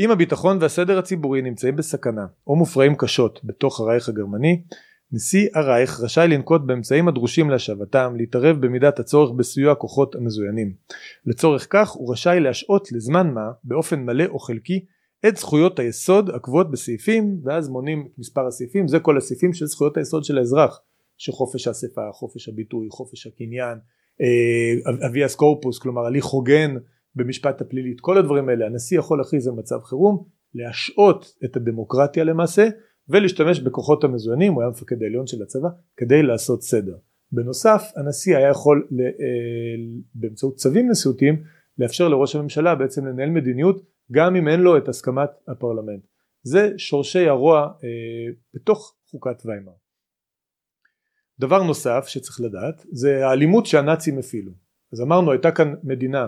S1: אם הביטחון והסדר הציבורי נמצאים בסכנה או מופרעים קשות בתוך הרייך הגרמני נשיא הרייך רשאי לנקוט באמצעים הדרושים להשבתם, להתערב במידת הצורך בסיוע הכוחות המזוינים. לצורך כך הוא רשאי להשעות לזמן מה, באופן מלא או חלקי, את זכויות היסוד הקבועות בסעיפים, ואז מונים את מספר הסעיפים, זה כל הסעיפים של זכויות היסוד של האזרח, שחופש האספה, חופש הביטוי, חופש הקניין, אביאס אה, קורפוס, כלומר הליך הוגן במשפט הפלילי, כל הדברים האלה, הנשיא יכול להכריז על מצב חירום, להשעות את הדמוקרטיה למעשה, ולהשתמש בכוחות המזוינים, הוא היה מפקד העליון של הצבא, כדי לעשות סדר. בנוסף הנשיא היה יכול אה, באמצעות צווים נשיאותיים לאפשר לראש הממשלה בעצם לנהל מדיניות גם אם אין לו את הסכמת הפרלמנט. זה שורשי הרוע אה, בתוך חוקת ויימאר. דבר נוסף שצריך לדעת זה האלימות שהנאצים הפעילו אז אמרנו הייתה כאן מדינה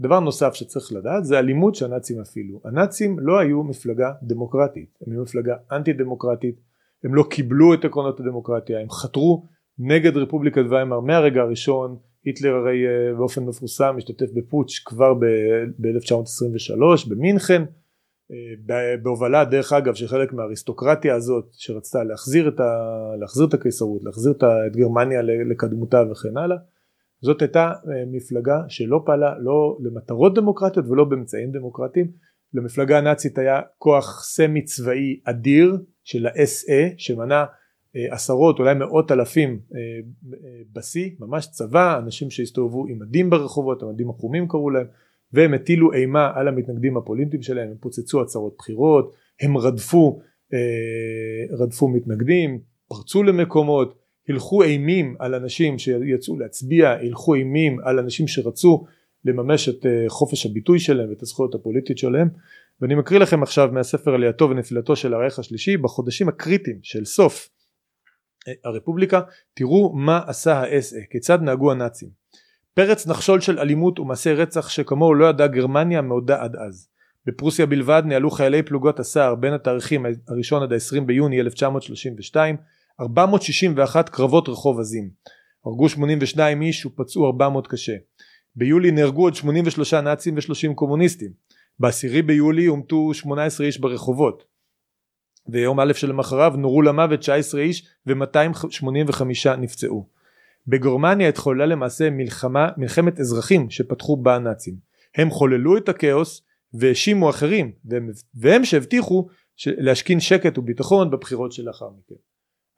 S1: דבר נוסף שצריך לדעת זה אלימות שהנאצים הפעילו. הנאצים לא היו מפלגה דמוקרטית הם היו מפלגה אנטי דמוקרטית הם לא קיבלו את עקרונות הדמוקרטיה הם חתרו נגד רפובליקת ויימאר. מהרגע הראשון היטלר הרי אה, באופן מפורסם השתתף בפוטש כבר ב-1923 במינכן. אה, בהובלה דרך אגב של חלק מהאריסטוקרטיה הזאת שרצתה להחזיר את, ה, להחזיר את הקיסרות, להחזיר את גרמניה לקדמותה וכן הלאה זאת הייתה אה, מפלגה שלא פעלה לא למטרות דמוקרטיות ולא באמצעים דמוקרטיים. למפלגה הנאצית היה כוח סמי צבאי אדיר של ה-SA שמנה אה, עשרות אולי מאות אלפים בשיא ממש צבא אנשים שהסתובבו עם מדים ברחובות המדים החומים קראו להם והם הטילו אימה על המתנגדים הפוליטיים שלהם, הם פוצצו הצהרות בחירות, הם רדפו, אה, רדפו מתנגדים, פרצו למקומות, הילכו אימים על אנשים שיצאו להצביע, הילכו אימים על אנשים שרצו לממש את אה, חופש הביטוי שלהם ואת הזכויות הפוליטית שלהם ואני מקריא לכם עכשיו מהספר עלייתו ונפילתו של הרייך השלישי בחודשים הקריטיים של סוף אה, הרפובליקה תראו מה עשה ה-SA כיצד נהגו הנאצים פרץ נחשול של אלימות ומעשי רצח שכמוהו לא ידעה גרמניה מעודה עד אז. בפרוסיה בלבד ניהלו חיילי פלוגות הסער בין התאריכים הראשון עד ה-20 ביוני 1932 461 קרבות רחוב עזים. הרגו 82 איש ופצעו 400 קשה. ביולי נהרגו עוד 83 נאצים ו-30 קומוניסטים. ב-10 ביולי הומתו 18 איש ברחובות. ויום א' שלמחריו נורו למוות 19 איש ו-285 נפצעו. בגרמניה התחוללה למעשה מלחמה, מלחמת אזרחים שפתחו בה הנאצים. הם חוללו את הכאוס והאשימו אחרים והם, והם שהבטיחו להשכין שקט וביטחון בבחירות שלאחר מכן.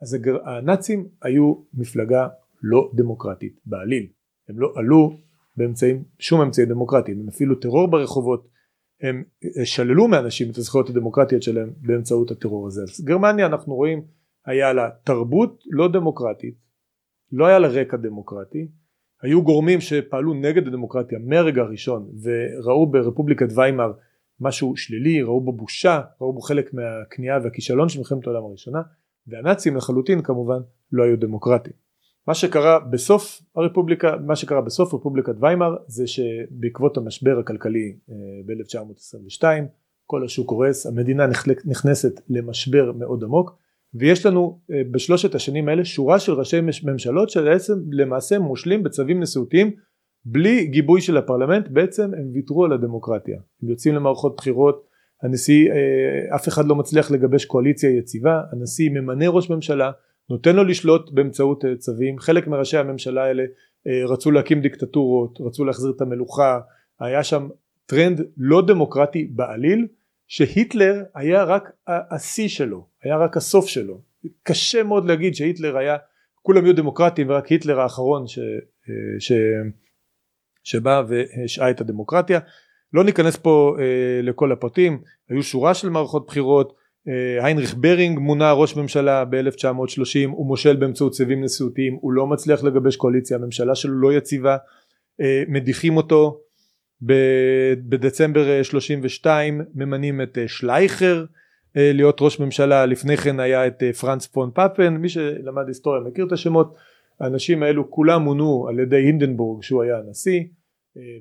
S1: אז הגר, הנאצים היו מפלגה לא דמוקרטית בעליל. הם לא עלו באמצעים, שום אמצעי דמוקרטיים, הם אפילו טרור ברחובות, הם שללו מאנשים את הזכויות הדמוקרטיות שלהם באמצעות הטרור הזה. אז גרמניה אנחנו רואים היה לה תרבות לא דמוקרטית לא היה לה רקע דמוקרטי היו גורמים שפעלו נגד הדמוקרטיה מהרגע הראשון וראו ברפובליקת ויימאר משהו שלילי ראו בו בושה ראו בו חלק מהכניעה והכישלון של מלחמת העולם הראשונה והנאצים לחלוטין כמובן לא היו דמוקרטיים. מה שקרה בסוף הרפובליקה מה שקרה בסוף רפובליקת ויימאר זה שבעקבות המשבר הכלכלי אה, ב-1922 כל השוק קורס המדינה נכנסת למשבר מאוד עמוק ויש לנו אה, בשלושת השנים האלה שורה של ראשי ממשלות שבעצם למעשה מושלים בצווים נשיאותיים בלי גיבוי של הפרלמנט בעצם הם ויתרו על הדמוקרטיה. הם יוצאים למערכות בחירות הנשיא אה, אף אחד לא מצליח לגבש קואליציה יציבה הנשיא ממנה ראש ממשלה נותן לו לשלוט באמצעות אה, צווים חלק מראשי הממשלה האלה רצו להקים דיקטטורות רצו להחזיר את המלוכה היה שם טרנד לא דמוקרטי בעליל שהיטלר היה רק השיא שלו היה רק הסוף שלו. קשה מאוד להגיד שהיטלר היה כולם היו דמוקרטים ורק היטלר האחרון ש, ש, שבא והשעה את הדמוקרטיה לא ניכנס פה אה, לכל הפרטים. היו שורה של מערכות בחירות אה, היינריך ברינינג מונה ראש ממשלה ב-1930 הוא מושל באמצעות צווים נשיאותיים הוא לא מצליח לגבש קואליציה הממשלה שלו לא יציבה אה, מדיחים אותו. בדצמבר 32 ממנים את שלייכר אה, להיות ראש ממשלה. לפני כן היה את אה, פרנץ פון פאפן מי שלמד היסטוריה מכיר את השמות. האנשים האלו כולם מונו על ידי הינדנבורג שהוא היה הנשיא. אה,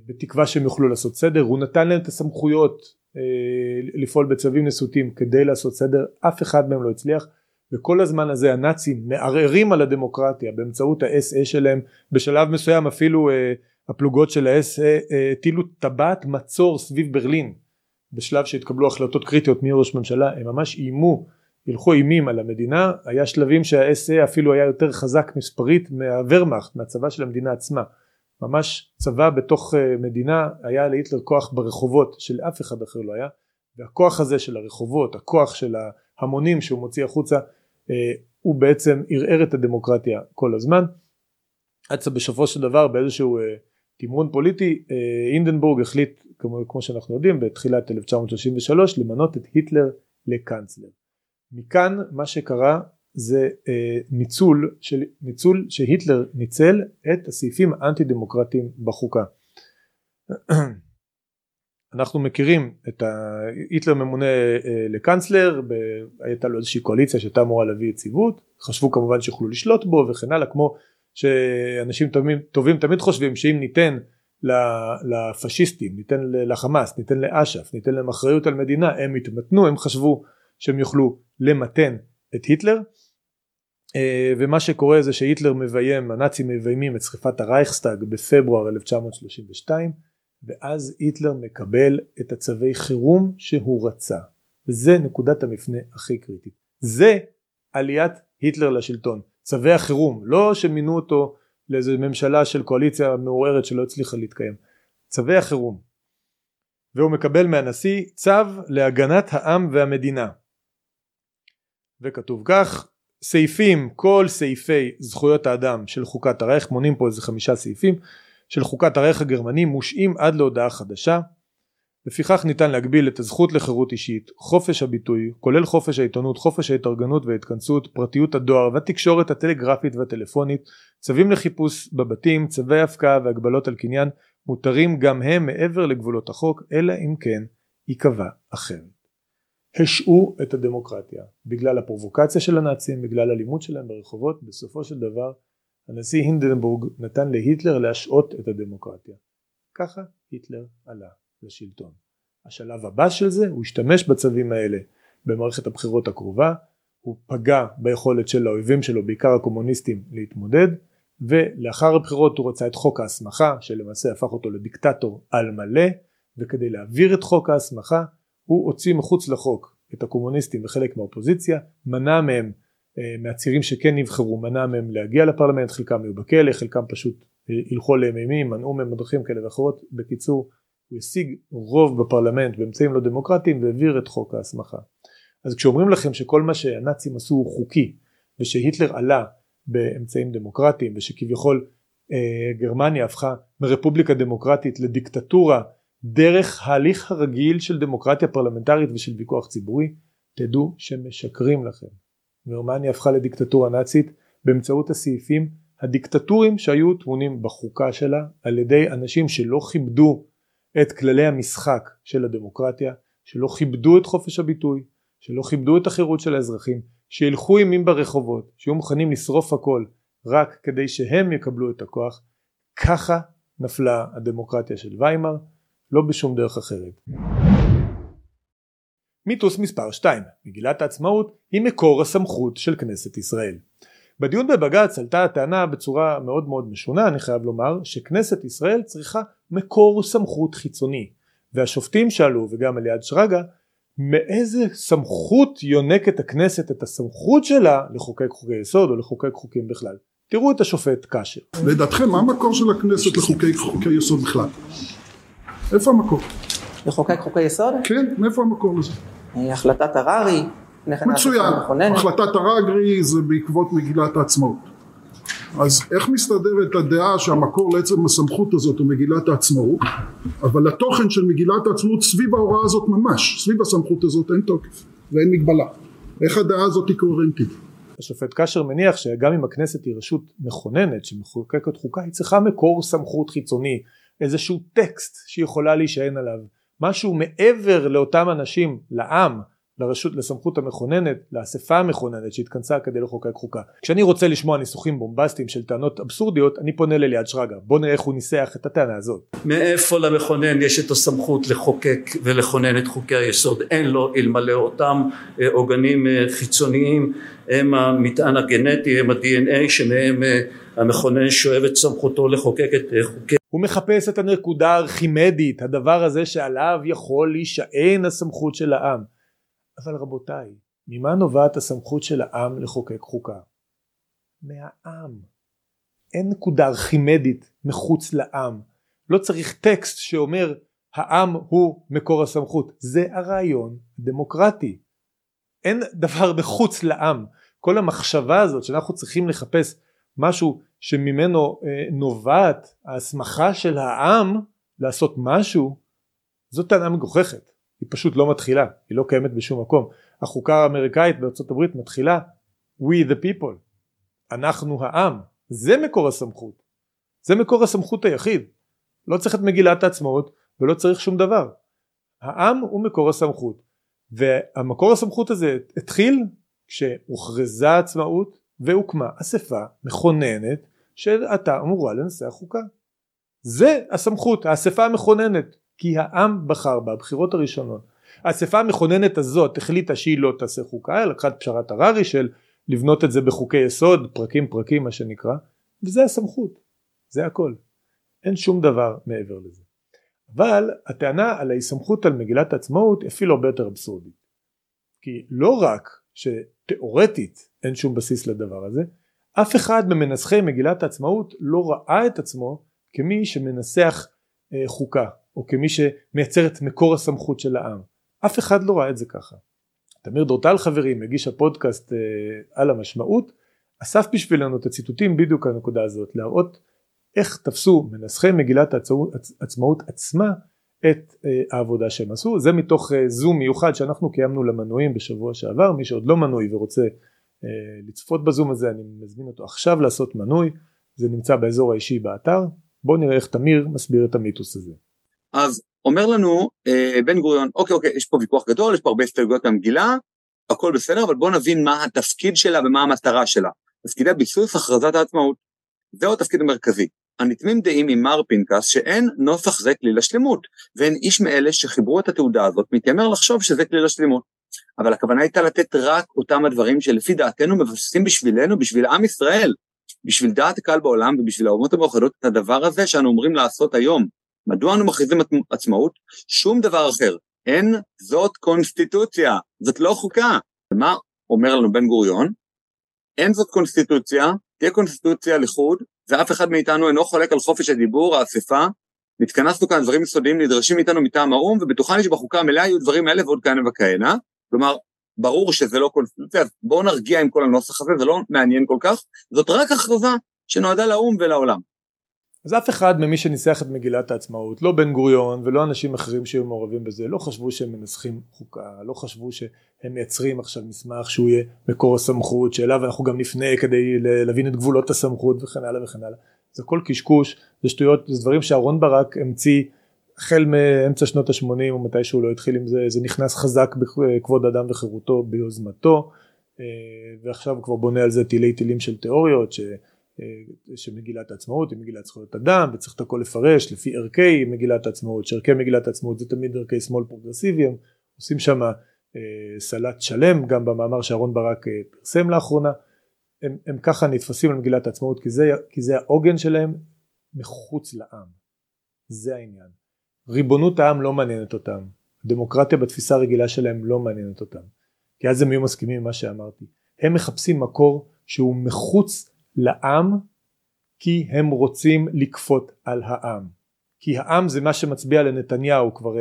S1: בתקווה שהם יוכלו לעשות סדר. הוא נתן להם את הסמכויות לפעול בצווים נשיאותיים כדי לעשות סדר. אף אחד מהם לא הצליח. וכל הזמן הזה הנאצים מערערים על הדמוקרטיה באמצעות ה-SA שלהם. בשלב מסוים אפילו הפלוגות של ה-SA הטילו טבעת מצור סביב ברלין. בשלב שהתקבלו החלטות קריטיות מי ראש ממשלה הם ממש איימו הלכו אימים על המדינה. היה שלבים שה-SA אפילו היה יותר חזק מספרית מהוורמאכט מהצבא של המדינה עצמה ממש צבא בתוך אה, מדינה היה להיטלר כוח ברחובות שלאף אחד אחר לא היה והכוח הזה של הרחובות הכוח של ההמונים שהוא מוציא החוצה אה, הוא בעצם ערער את הדמוקרטיה כל הזמן עד שבסופו של דבר באיזשהו אה, תמרון פוליטי אינדנבורג החליט כמו, כמו שאנחנו יודעים בתחילת 1933 למנות את היטלר לקאנצלר. מכאן מה שקרה זה אה, ניצול, של, ניצול שהיטלר ניצל את הסעיפים האנטי דמוקרטיים בחוקה. אנחנו מכירים את היטלר ממונה אה, לקנצלר, הייתה לו איזושהי קואליציה שהייתה אמורה להביא יציבות, חשבו כמובן שיוכלו לשלוט בו וכן הלאה, כמו שאנשים טובים, טובים תמיד חושבים שאם ניתן לפשיסטים, ניתן לחמאס, ניתן לאש"ף, ניתן להם אחריות על מדינה, הם יתמתנו, הם חשבו שהם יוכלו למתן את היטלר ומה שקורה זה שהיטלר מביים, הנאצים מביימים את שריפת הרייכסטאג בפברואר 1932 ואז היטלר מקבל את הצווי חירום שהוא רצה. וזה נקודת המפנה הכי קריטית. זה עליית היטלר לשלטון. צווי החירום לא שמינו אותו לאיזה ממשלה של קואליציה מעוררת שלא הצליחה להתקיים. צווי החירום. והוא מקבל מהנשיא צו להגנת העם והמדינה. וכתוב כך סעיפים כל סעיפי זכויות האדם של חוקת הרייך מונים פה איזה חמישה סעיפים של חוקת הרייך הגרמני מושעים עד להודעה חדשה לפיכך ניתן להגביל את הזכות לחירות אישית, חופש הביטוי, כולל חופש העיתונות, חופש ההתארגנות וההתכנסות, פרטיות הדואר והתקשורת הטלגרפית והטלפונית, צווים לחיפוש בבתים, צווי הפקעה והגבלות על קניין מותרים גם הם מעבר לגבולות החוק, אלא אם כן ייקבע אחרת. השעו את הדמוקרטיה בגלל הפרובוקציה של הנאצים, בגלל הלימוד שלהם ברחובות, בסופו של דבר הנשיא הינדנבורג נתן להיטלר להשעות את הדמוקרטיה. ככה היטלר עלה לשלטון. השלב הבא של זה הוא השתמש בצווים האלה במערכת הבחירות הקרובה, הוא פגע ביכולת של האויבים שלו, בעיקר הקומוניסטים, להתמודד, ולאחר הבחירות הוא רצה את חוק ההסמכה, שלמעשה הפך אותו לדיקטטור על מלא, וכדי להעביר את חוק ההסמכה הוא הוציא מחוץ לחוק את הקומוניסטים וחלק מהאופוזיציה, מנע מהם, אה, מהצירים שכן נבחרו, מנע מהם להגיע לפרלמנט, חלקם היו בכלא, חלקם פשוט אה, הלכו עליהם אימים, מנעו מהם בדרכים כאלה ואחרות, בקיצור הוא השיג רוב בפרלמנט באמצעים לא דמוקרטיים והעביר את חוק ההסמכה. אז כשאומרים לכם שכל מה שהנאצים עשו הוא חוקי ושהיטלר עלה באמצעים דמוקרטיים ושכביכול אה, גרמניה הפכה מרפובליקה דמוקרטית לדיקטטורה דרך ההליך הרגיל של דמוקרטיה פרלמנטרית ושל ויכוח ציבורי, תדעו שמשקרים לכם. גרמניה הפכה לדיקטטורה נאצית באמצעות הסעיפים הדיקטטוריים שהיו טמונים בחוקה שלה על ידי אנשים שלא כיבדו את כללי המשחק של הדמוקרטיה, שלא כיבדו את חופש הביטוי, שלא כיבדו את החירות של האזרחים, שילכו אימים ברחובות, שיהיו מוכנים לשרוף הכל רק כדי שהם יקבלו את הכוח, ככה נפלה הדמוקרטיה של ויימאר לא בשום דרך אחרת. מיתוס מספר 2 מגילת העצמאות היא מקור הסמכות של כנסת ישראל. בדיון בבג"ץ עלתה הטענה בצורה מאוד מאוד משונה אני חייב לומר שכנסת ישראל צריכה מקור סמכות חיצוני והשופטים שאלו וגם אליעד שרגא מאיזה סמכות יונקת הכנסת את הסמכות שלה לחוקק חוקי יסוד או לחוקק חוקים בכלל. תראו את השופט קאשר.
S4: לדעתכם מה המקור של הכנסת לחוקי חוקי יסוד בכלל? איפה המקור?
S5: לחוקק חוקי יסוד?
S4: כן, מאיפה המקור לזה?
S5: אה, החלטת הררי.
S4: מצוין, החלטת הררי זה בעקבות מגילת העצמאות. אז איך מסתדרת הדעה שהמקור לעצם הסמכות הזאת הוא מגילת העצמאות, אבל התוכן של מגילת העצמאות סביב ההוראה הזאת ממש, סביב הסמכות הזאת אין תוקף ואין מגבלה. איך הדעה הזאת היא קוהרנטית?
S1: השופט קשר מניח שגם אם הכנסת היא רשות מכוננת שמחוקקת חוקה היא צריכה מקור סמכות חיצוני איזשהו טקסט שהיא יכולה להישען עליו. משהו מעבר לאותם אנשים לעם לרשות לסמכות המכוננת לאספה המכוננת שהתכנסה כדי לחוקק חוקה. כשאני רוצה לשמוע ניסוחים בומבסטיים של טענות אבסורדיות אני פונה לליעד שרגא. בוא נראה איך הוא ניסח את הטענה הזאת.
S6: מאיפה למכונן יש את הסמכות לחוקק ולכונן את חוקי היסוד? אין לו אלמלא אותם אה, עוגנים אה, חיצוניים. הם המטען הגנטי הם ה-DNA שמהם אה, המכונן שואב את סמכותו לחוקק את חוקי
S1: הוא מחפש את הנקודה הארכימדית הדבר הזה שעליו יכול להישען הסמכות של העם אבל רבותיי, ממה נובעת הסמכות של העם לחוקק חוקה? מהעם. אין נקודה ארכימדית מחוץ לעם. לא צריך טקסט שאומר העם הוא מקור הסמכות. זה הרעיון הדמוקרטי. אין דבר מחוץ לעם. כל המחשבה הזאת שאנחנו צריכים לחפש משהו שממנו אה, נובעת ההסמכה של העם לעשות משהו, זאת טענה מגוחכת. היא פשוט לא מתחילה, היא לא קיימת בשום מקום. החוקה האמריקאית בארצות הברית מתחילה We the people, אנחנו העם, זה מקור הסמכות, זה מקור הסמכות היחיד. לא צריך את מגילת העצמאות ולא צריך שום דבר. העם הוא מקור הסמכות והמקור הסמכות הזה התחיל כשהוכרזה עצמאות והוקמה אספה מכוננת שהייתה אמורה לנסח חוקה. זה הסמכות האספה המכוננת כי העם בחר בה הבחירות הראשונות. האספה המכוננת הזאת החליטה שהיא לא תעשה חוקה לקחה את פשרת הררי של לבנות את זה בחוקי יסוד פרקים פרקים מה שנקרא וזה הסמכות זה הכל. אין שום דבר מעבר לזה. אבל הטענה על ההסתמכות על מגילת העצמאות היא אפילו הרבה יותר אבסורדית. כי לא רק שתאורטית אין שום בסיס לדבר הזה. אף אחד ממנסחי מגילת העצמאות לא ראה את עצמו כמי שמנסח אה, חוקה או כמי שמייצר את מקור הסמכות של העם. אף אחד לא ראה את זה ככה. תמיר דורטל חברי מגיש הפודקאסט אה, על המשמעות אסף בשבילנו את הציטוטים בדיוק הנקודה הזאת להראות איך תפסו מנסחי מגילת העצמאות עצמה את אה, העבודה שהם עשו. זה מתוך אה, זום מיוחד שאנחנו קיימנו למנויים בשבוע שעבר. מי שעוד לא מנוי ורוצה אה, לצפות בזום הזה אני מזמין אותו עכשיו לעשות מנוי. זה נמצא באזור האישי באתר. בואו נראה איך תמיר מסביר את המיתוס הזה.
S7: אז אומר לנו אה, בן גוריון אוקיי אוקיי יש פה ויכוח גדול יש פה הרבה הסתייגויות מהמגילה הכל בסדר אבל בואו נבין מה התפקיד שלה ומה המטרה שלה. תפקידי ביסוס הכרזת העצמאות. זהו התפקיד המרכזי הנתמים דעים עם מר פנקס שאין נוסח זה כלי לשלמות, ואין איש מאלה שחיברו את התעודה הזאת מתיימר לחשוב שזה כלי לשלמות. אבל הכוונה הייתה לתת רק אותם הדברים שלפי דעתנו מבססים בשבילנו, בשביל עם ישראל, בשביל דעת הקהל בעולם ובשביל האומות המאוחדות את הדבר הזה שאנו אומרים לעשות היום. מדוע אנו מכריזים עצמאות? שום דבר אחר. אין זאת קונסטיטוציה, זאת לא חוקה. ומה אומר לנו בן גוריון? אין זאת קונסטיטוציה, תהיה קונסטיטוציה לחוד, ואף אחד מאיתנו אינו חולק על חופש הדיבור, האספה, נתכנסנו כאן דברים יסודיים נדרשים מאיתנו מטעם האו"ם, ובטוחני שבחוקה המלאה יהיו דברים אלה ועוד כהנה וכהנה. כלומר, ברור שזה לא קונסטיטוציה, אז בואו נרגיע עם כל הנוסח הזה, זה לא מעניין כל כך, זאת רק הכרזה שנועדה לאו"ם ולעולם.
S1: אז אף אחד ממי שניסח את מגילת העצמאות, לא בן גוריון ולא אנשים אחרים שהיו מעורבים בזה, לא חשבו שהם מנסחים חוקה, לא חשבו שהם מייצרים עכשיו מסמך שהוא יהיה מקור הסמכות, שאליו אנחנו גם נפנה כדי להבין את גבולות הסמכות וכן הלאה וכן הלאה. זה הכל קשקוש, זה שטויות, זה דברים שאהרון ברק המציא החל מאמצע שנות ה-80 או מתי שהוא לא התחיל עם זה, זה נכנס חזק בכבוד אדם וחירותו ביוזמתו, אה, ועכשיו הוא כבר בונה על זה תילי תילים של תיאוריות, ש... אה, שמגילת העצמאות היא מגילת זכויות אדם וצריך את הכל לפרש לפי ערכי מגילת העצמאות שערכי מגילת העצמאות זה תמיד ערכי שמאל פרוגרסיביים עושים שם אה, סלט שלם גם במאמר שאהרון ברק אה, פרסם לאחרונה. הם, הם ככה נתפסים על מגילת העצמאות כי זה, כי זה העוגן שלהם מחוץ לעם. זה העניין. ריבונות העם לא מעניינת אותם. דמוקרטיה בתפיסה הרגילה שלהם לא מעניינת אותם. כי אז הם יהיו מסכימים עם מה שאמרתי. הם מחפשים מקור שהוא מחוץ לעם כי הם רוצים לכפות על העם. כי העם זה מה שמצביע לנתניהו כבר,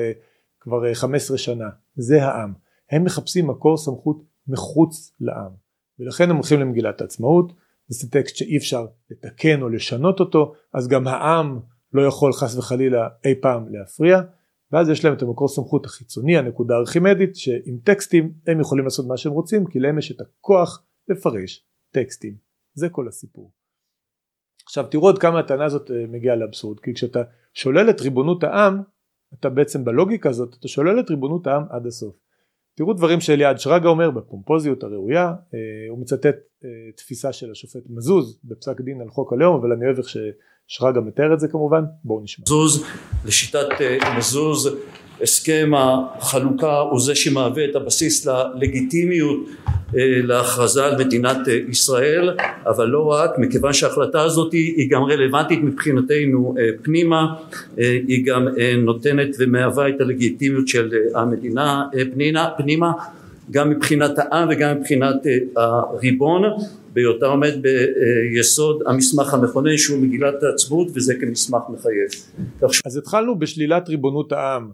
S1: כבר 15 שנה. זה העם הם מחפשים מקור סמכות מחוץ לעם ולכן הם הולכים למגילת העצמאות זה טקסט שאי אפשר לתקן או לשנות אותו אז גם העם לא יכול חס וחלילה אי פעם להפריע ואז יש להם את המקור סמכות החיצוני הנקודה הארכימדית שעם טקסטים הם יכולים לעשות מה שהם רוצים כי להם יש את הכוח לפרש טקסטים זה כל הסיפור. עכשיו תראו עוד כמה הטענה הזאת אה, מגיעה לאבסורד כי כשאתה שולל את ריבונות העם אתה בעצם בלוגיקה הזאת אתה שולל את ריבונות העם עד הסוף. תראו דברים שאליעד שרגא אומר בפומפוזיות הראויה אה, הוא מצטט אה, תפיסה של השופט מזוז בפסק דין על חוק הלאום אבל אני אוהב איך ששרגא מתאר את זה כמובן בואו נשמע.
S6: מזוז לשיטת מזוז הסכם החלוקה הוא זה שמהווה את הבסיס ללגיטימיות אה, להכרזה על מדינת אה, ישראל אבל לא רק מכיוון שההחלטה הזאת היא גם רלוונטית מבחינתנו אה, פנימה היא גם נותנת ומהווה את הלגיטימיות של המדינה פנינה, פנימה גם מבחינת העם וגם מבחינת הריבון בהיותה עומד ביסוד המסמך המכונן שהוא מגילת העצמאות וזה כמסמך מחייב.
S1: אז התחלנו בשלילת ריבונות העם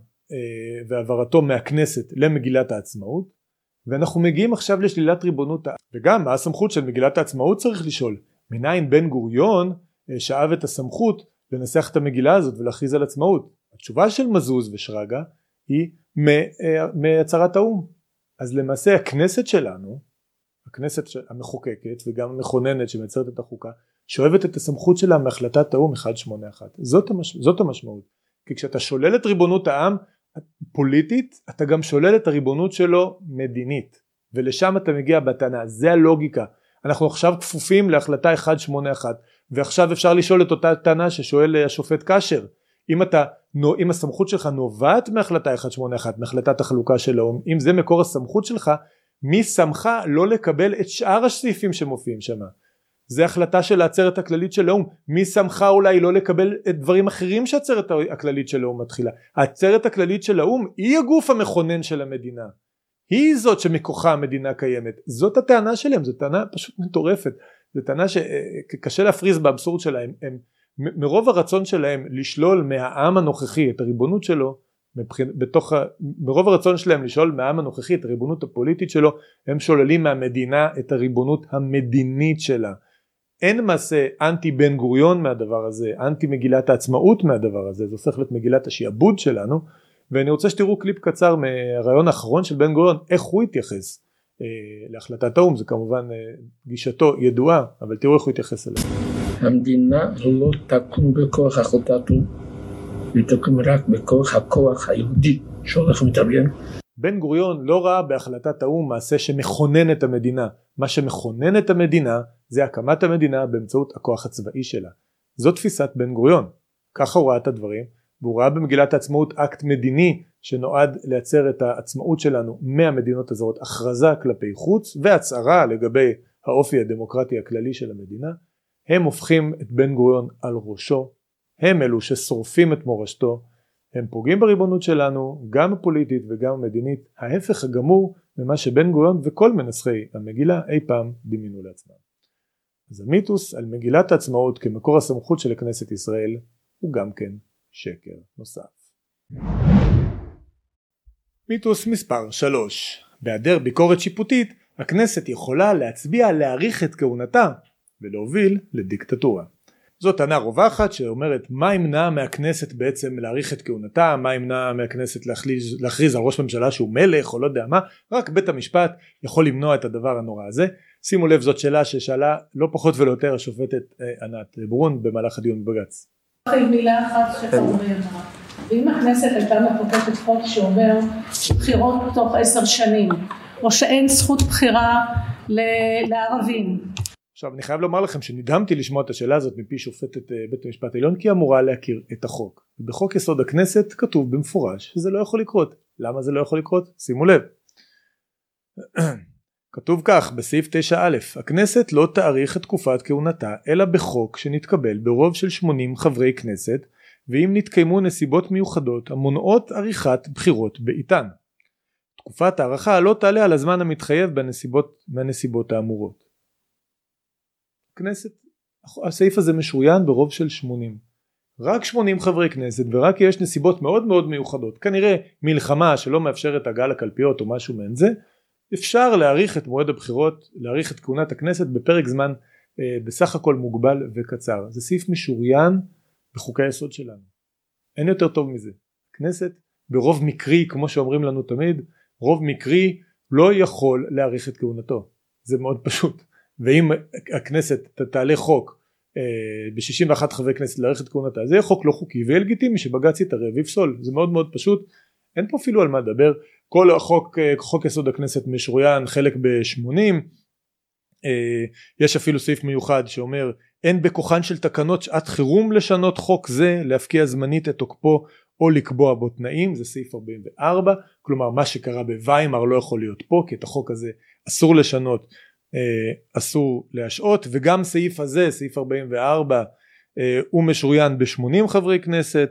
S1: והעברתו מהכנסת למגילת העצמאות ואנחנו מגיעים עכשיו לשלילת ריבונות וגם מה הסמכות של מגילת העצמאות צריך לשאול? מניין בן גוריון אה, שאב את הסמכות לנסח את המגילה הזאת ולהכריז על עצמאות? התשובה של מזוז ושרגא היא אה, מהצהרת האו"ם. אז למעשה הכנסת שלנו הכנסת המחוקקת וגם המכוננת שמייצרת את החוקה שואבת את הסמכות שלה מהחלטת האו"ם 181 זאת, המש... זאת המשמעות. כי כשאתה שולל את ריבונות העם פוליטית אתה גם שולל את הריבונות שלו מדינית ולשם אתה מגיע בטענה. זה הלוגיקה. אנחנו עכשיו כפופים להחלטה 181 ועכשיו אפשר לשאול את אותה טענה ששואל השופט קשר. אם אתה אם הסמכות שלך נובעת מהחלטה 181 מהחלטת החלוקה של האו"ם אם זה מקור הסמכות שלך מי שמך לא לקבל את שאר הסעיפים שמופיעים שם זה החלטה של העצרת הכללית של האו"ם מי שמך אולי לא לקבל את דברים אחרים שהעצרת הכללית של האו"ם מתחילה? העצרת הכללית של האו"ם היא הגוף המכונן של המדינה. היא זאת שמכוחה המדינה קיימת. זאת הטענה שלהם זו טענה פשוט מטורפת. זו טענה שקשה להפריז באבסורד שלהם. הם מרוב הרצון שלהם לשלול מהעם הנוכחי את הריבונות שלו מבחין, בתוך, מרוב הרצון שלהם לשלול מהעם הנוכחי את הריבונות הפוליטית שלו הם שוללים מהמדינה את הריבונות המדינית שלה אין למעשה אנטי בן גוריון מהדבר הזה אנטי מגילת העצמאות מהדבר הזה זה הופך להיות מגילת השיעבוד שלנו ואני רוצה שתראו קליפ קצר מהרעיון האחרון של בן גוריון איך הוא התייחס אה, להחלטת האו"ם זה כמובן אה, גישתו ידועה אבל תראו איך הוא התייחס אליה.
S8: המדינה לא תקום בכוח החלטת האו"ם היא תקום רק בכוח הכוח היהודי שהולך ומתארגן
S1: בן גוריון לא ראה בהחלטת האו"ם מעשה שמכונן את המדינה. מה שמכונן את המדינה זה הקמת המדינה באמצעות הכוח הצבאי שלה. זו תפיסת בן גוריון. ככה הוא ראה את הדברים והוא ראה במגילת העצמאות אקט מדיני שנועד לייצר את העצמאות שלנו מהמדינות הזרות הכרזה כלפי חוץ והצהרה לגבי האופי הדמוקרטי הכללי של המדינה. הם הופכים את בן גוריון על ראשו. הם אלו ששורפים את מורשתו הם פוגעים בריבונות שלנו גם הפוליטית וגם המדינית ההפך הגמור ממה שבן גוריון וכל מנסחי המגילה אי פעם דמיינו לעצמם. אז המיתוס על מגילת העצמאות כמקור הסמכות של כנסת ישראל הוא גם כן שקר נוסף. מיתוס מספר 3 בהיעדר ביקורת שיפוטית הכנסת יכולה להצביע להאריך את כהונתה ולהוביל לדיקטטורה. זו טענה רווחת שאומרת מה ימנע מהכנסת בעצם להאריך את כהונתה, מה ימנע מהכנסת להכריז, להכריז על ראש ממשלה שהוא מלך או לא יודע מה, רק בית המשפט יכול למנוע את הדבר הנורא הזה. שימו לב זאת שאלה ששאלה לא פחות ולא יותר השופטת אה, ענת ברון במהלך הדיון בבג"ץ.
S9: מילה אחת שחרורי אמרה, ואם הכנסת הייתה מחוקקת חוק שאומר בחירות תוך עשר שנים, או שאין זכות בחירה לערבים,
S1: עכשיו אני חייב לומר לכם שנדהמתי לשמוע את השאלה הזאת מפי שופטת אה, בית המשפט העליון כי היא אמורה להכיר את החוק. בחוק יסוד הכנסת כתוב במפורש שזה לא יכול לקרות. למה זה לא יכול לקרות? שימו לב. כתוב כך בסעיף 9א הכנסת לא תאריך את תקופת כהונתה אלא בחוק שנתקבל ברוב של 80 חברי כנסת ואם נתקיימו נסיבות מיוחדות המונעות עריכת בחירות בעיתן. תקופת ההארכה לא תעלה על הזמן המתחייב בנסיבות, בנסיבות האמורות. כנסת. הסעיף הזה משוריין ברוב של 80 רק 80 חברי כנסת ורק יש נסיבות מאוד מאוד מיוחדות. כנראה מלחמה שלא מאפשרת הגעה לקלפיות או משהו מעין זה. אפשר להאריך את מועד הבחירות להאריך את כהונת הכנסת בפרק זמן אה, בסך הכל מוגבל וקצר. זה סעיף משוריין בחוקי היסוד שלנו. אין יותר טוב מזה. כנסת ברוב מקרי כמו שאומרים לנו תמיד רוב מקרי לא יכול להאריך את כהונתו. זה מאוד פשוט ואם הכנסת תעלה חוק אה, ב-61 חברי כנסת להאריך את כהונתה זה יהיה חוק לא חוקי ויהיה לגיטימי שבג"ץ יתערב ויפסול זה מאוד מאוד פשוט. אין פה אפילו על מה לדבר. כל החוק אה, חוק יסוד הכנסת משוריין חלק ב-80 אה, יש אפילו סעיף מיוחד שאומר אין בכוחן של תקנות שעת חירום לשנות חוק זה להפקיע זמנית את תוקפו או לקבוע בו תנאים. זה סעיף 44 כלומר מה שקרה בוויימר לא יכול להיות פה כי את החוק הזה אסור לשנות אסור להשעות וגם סעיף הזה סעיף 44 אה, הוא משוריין ב-80 חברי כנסת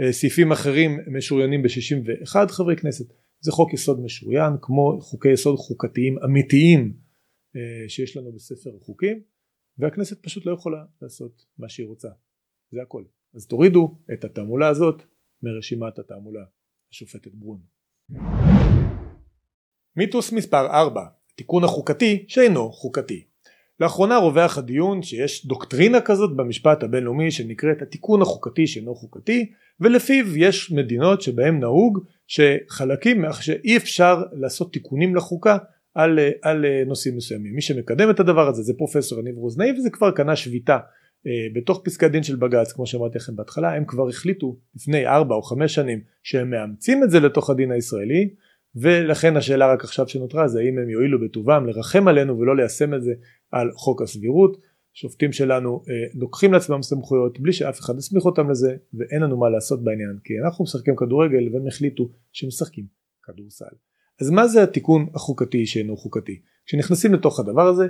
S1: אה, סעיפים אחרים משוריינים ב-61 חברי כנסת. זה חוק יסוד משוריין כמו חוקי יסוד חוקתיים אמיתיים שיש לנו בספר החוקים והכנסת פשוט לא יכולה לעשות מה שהיא רוצה. זה הכל. אז תורידו את התעמולה הזאת מרשימת התעמולה השופטת ברון. מיתוס מספר 4 התיקון החוקתי שאינו חוקתי. לאחרונה רווח הדיון שיש דוקטרינה כזאת במשפט הבינלאומי שנקראת התיקון החוקתי שאינו חוקתי ולפיו יש מדינות שבהם נהוג שחלקים שאי אפשר לעשות תיקונים לחוקה על, על נושאים מסוימים מי שמקדם את הדבר הזה זה פרופסור יניב רוזנאי וזה כבר קנה שביתה אה, בתוך פסקי הדין של בג"ץ כמו שאמרתי לכם בהתחלה הם כבר החליטו לפני ארבע או חמש שנים שהם מאמצים את זה לתוך הדין הישראלי ולכן השאלה רק עכשיו שנותרה זה האם הם יועילו בטובם לרחם עלינו ולא ליישם את זה על חוק הסבירות שופטים שלנו אה, לוקחים לעצמם סמכויות בלי שאף אחד יסמיך אותם לזה ואין לנו מה לעשות בעניין כי אנחנו משחקים כדורגל והם החליטו שמשחקים כדורסל. אז מה זה התיקון החוקתי שאינו חוקתי? כשנכנסים לתוך הדבר הזה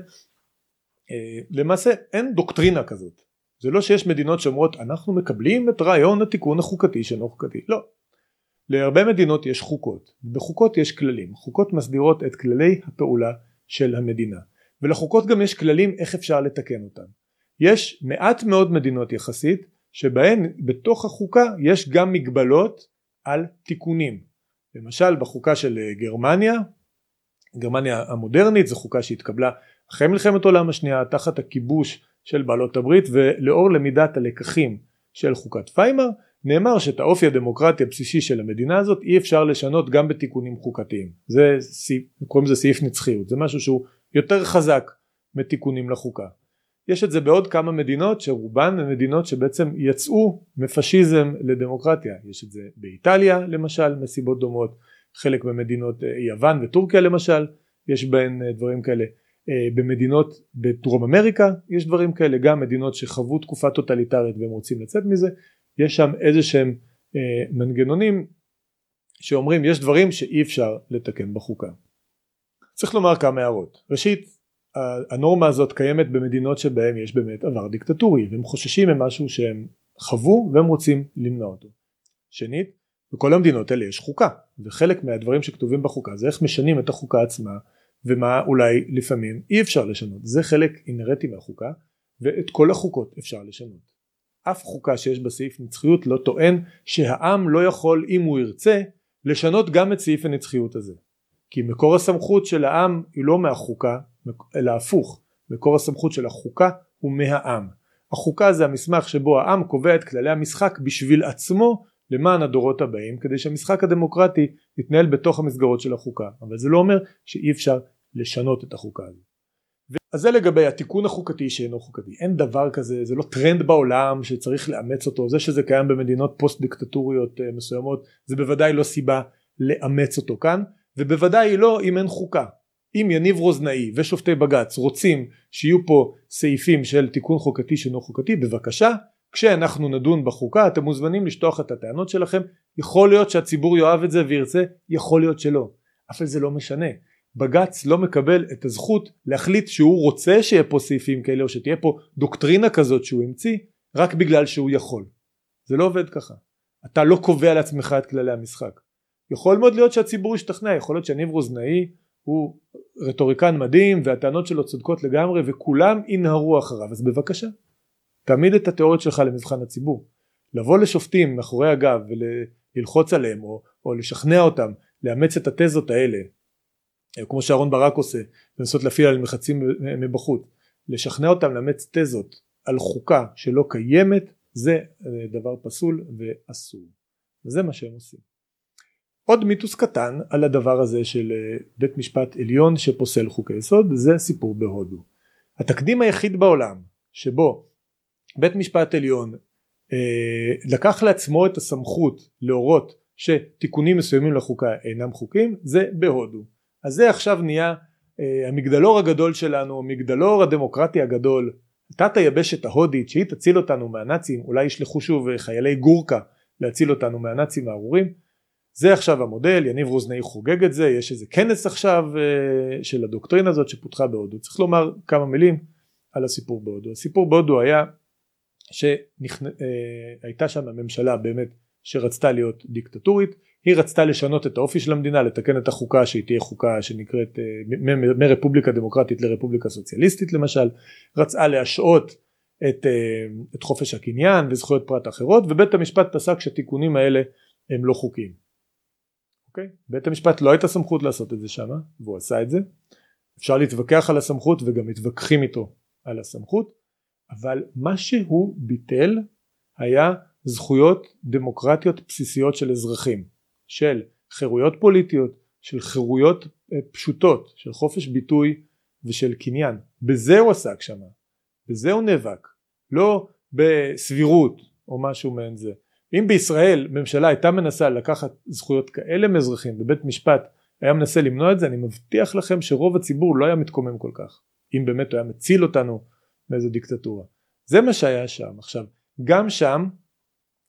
S1: אה, למעשה אין דוקטרינה כזאת זה לא שיש מדינות שאומרות אנחנו מקבלים את רעיון התיקון החוקתי שאינו חוקתי לא להרבה מדינות יש חוקות. בחוקות יש כללים. חוקות מסדירות את כללי הפעולה של המדינה. ולחוקות גם יש כללים איך אפשר לתקן אותם. יש מעט מאוד מדינות יחסית שבהן בתוך החוקה יש גם מגבלות על תיקונים. למשל בחוקה של גרמניה גרמניה המודרנית זו חוקה שהתקבלה אחרי מלחמת העולם השנייה תחת הכיבוש של בעלות הברית ולאור למידת הלקחים של חוקת פיימר נאמר שאת האופי הדמוקרטי הבסיסי של המדינה הזאת אי אפשר לשנות גם בתיקונים חוקתיים. זה קוראים לזה סעיף נצחיות. זה משהו שהוא יותר חזק מתיקונים לחוקה. יש את זה בעוד כמה מדינות שרובן הן מדינות שבעצם יצאו מפשיזם לדמוקרטיה. יש את זה באיטליה למשל מסיבות דומות. חלק במדינות אה, יוון וטורקיה למשל יש בהן אה, דברים כאלה. אה, במדינות בדרום אמריקה יש דברים כאלה. גם מדינות שחוו תקופה טוטליטרית והם רוצים לצאת מזה יש שם איזה שהם מנגנונים שאומרים יש דברים שאי אפשר לתקן בחוקה. צריך לומר כמה הערות. ראשית הנורמה הזאת קיימת במדינות שבהן יש באמת עבר דיקטטורי והם חוששים ממשהו שהם חוו והם רוצים למנוע אותו. שנית בכל המדינות האלה יש חוקה וחלק מהדברים שכתובים בחוקה זה איך משנים את החוקה עצמה ומה אולי לפעמים אי אפשר לשנות. זה חלק אינרטי מהחוקה ואת כל החוקות אפשר לשנות אף חוקה שיש בה סעיף נצחיות לא טוען שהעם לא יכול אם הוא ירצה לשנות גם את סעיף הנצחיות הזה. כי מקור הסמכות של העם היא לא מהחוקה אלא הפוך. מקור הסמכות של החוקה הוא מהעם. החוקה זה המסמך שבו העם קובע את כללי המשחק בשביל עצמו למען הדורות הבאים כדי שהמשחק הדמוקרטי יתנהל בתוך המסגרות של החוקה. אבל זה לא אומר שאי אפשר לשנות את החוקה הזאת. אז זה לגבי התיקון החוקתי שאינו חוקתי. אין דבר כזה זה לא טרנד בעולם שצריך לאמץ אותו. זה שזה קיים במדינות פוסט דיקטטוריות אה, מסוימות זה בוודאי לא סיבה לאמץ אותו כאן ובוודאי לא אם אין חוקה. אם יניב רוזנאי ושופטי בג"ץ רוצים שיהיו פה סעיפים של תיקון חוקתי שאינו חוקתי בבקשה כשאנחנו נדון בחוקה אתם מוזמנים לשטוח את הטענות שלכם. יכול להיות שהציבור יאהב את זה וירצה יכול להיות שלא. אבל זה לא משנה בג"ץ לא מקבל את הזכות להחליט שהוא רוצה שיהיה פה סעיפים כאלה או שתהיה פה דוקטרינה כזאת שהוא המציא רק בגלל שהוא יכול. זה לא עובד ככה. אתה לא קובע לעצמך את כללי המשחק. יכול מאוד להיות שהציבור ישתכנע יכול להיות שהניב רוזנאי הוא רטוריקן מדהים והטענות שלו צודקות לגמרי וכולם ינהרו אחריו. אז בבקשה תעמיד את התיאוריות שלך למבחן הציבור. לבוא לשופטים מאחורי הגב וללחוץ עליהם או, או לשכנע אותם לאמץ את התזות האלה כמו שאהרון ברק עושה לנסות להפעיל על מחצים מבחוץ לשכנע אותם לאמץ תזות על חוקה שלא קיימת זה דבר פסול ואסור. וזה מה שהם עושים. עוד מיתוס קטן על הדבר הזה של בית משפט עליון שפוסל חוקי יסוד זה הסיפור בהודו. התקדים היחיד בעולם שבו בית משפט עליון אה, לקח לעצמו את הסמכות להורות שתיקונים מסוימים לחוקה אינם חוקים זה בהודו אז זה עכשיו נהיה אה, המגדלור הגדול שלנו המגדלור הדמוקרטי הגדול. תת היבשת ההודית שהיא תציל אותנו מהנאצים אולי ישלחו שוב חיילי גורקה להציל אותנו מהנאצים הארורים. זה עכשיו המודל יניב רוזנאי חוגג את זה יש איזה כנס עכשיו אה, של הדוקטרינה הזאת שפותחה בהודו. צריך לומר כמה מילים על הסיפור בהודו. הסיפור בהודו היה שהייתה שם ממשלה באמת שרצתה להיות דיקטטורית היא רצתה לשנות את האופי של המדינה לתקן את החוקה שהיא תהיה חוקה שנקראת אה, מרפובליקה דמוקרטית לרפובליקה סוציאליסטית למשל רצה להשעות את, אה, את חופש הקניין וזכויות פרט אחרות ובית המשפט פסק שהתיקונים האלה הם לא חוקיים. אוקיי? בית המשפט לא הייתה סמכות לעשות את זה שם והוא עשה את זה אפשר להתווכח על הסמכות וגם מתווכחים איתו על הסמכות אבל מה שהוא ביטל היה זכויות דמוקרטיות בסיסיות של אזרחים של חירויות פוליטיות של חירויות אה, פשוטות של חופש ביטוי ושל קניין בזה הוא עסק שם בזה הוא נאבק לא בסבירות או משהו מעין זה. אם בישראל ממשלה הייתה מנסה לקחת זכויות כאלה מאזרחים ובית משפט היה מנסה למנוע את זה אני מבטיח לכם שרוב הציבור לא היה מתקומם כל כך אם באמת הוא היה מציל אותנו מאיזו דיקטטורה. זה מה שהיה שם. עכשיו גם שם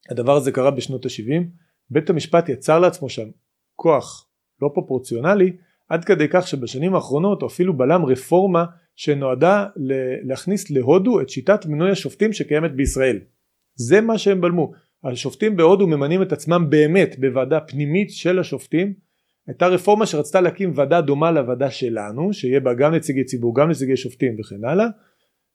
S1: הדבר הזה קרה בשנות ה-70 בית המשפט יצר לעצמו שם כוח לא פרופורציונלי עד כדי כך שבשנים האחרונות הוא אפילו בלם רפורמה שנועדה להכניס להודו את שיטת מינוי השופטים שקיימת בישראל. זה מה שהם בלמו. השופטים בהודו ממנים את עצמם באמת בוועדה פנימית של השופטים. הייתה רפורמה שרצתה להקים ועדה דומה לוועדה שלנו שיהיה בה גם נציגי ציבור גם נציגי שופטים וכן הלאה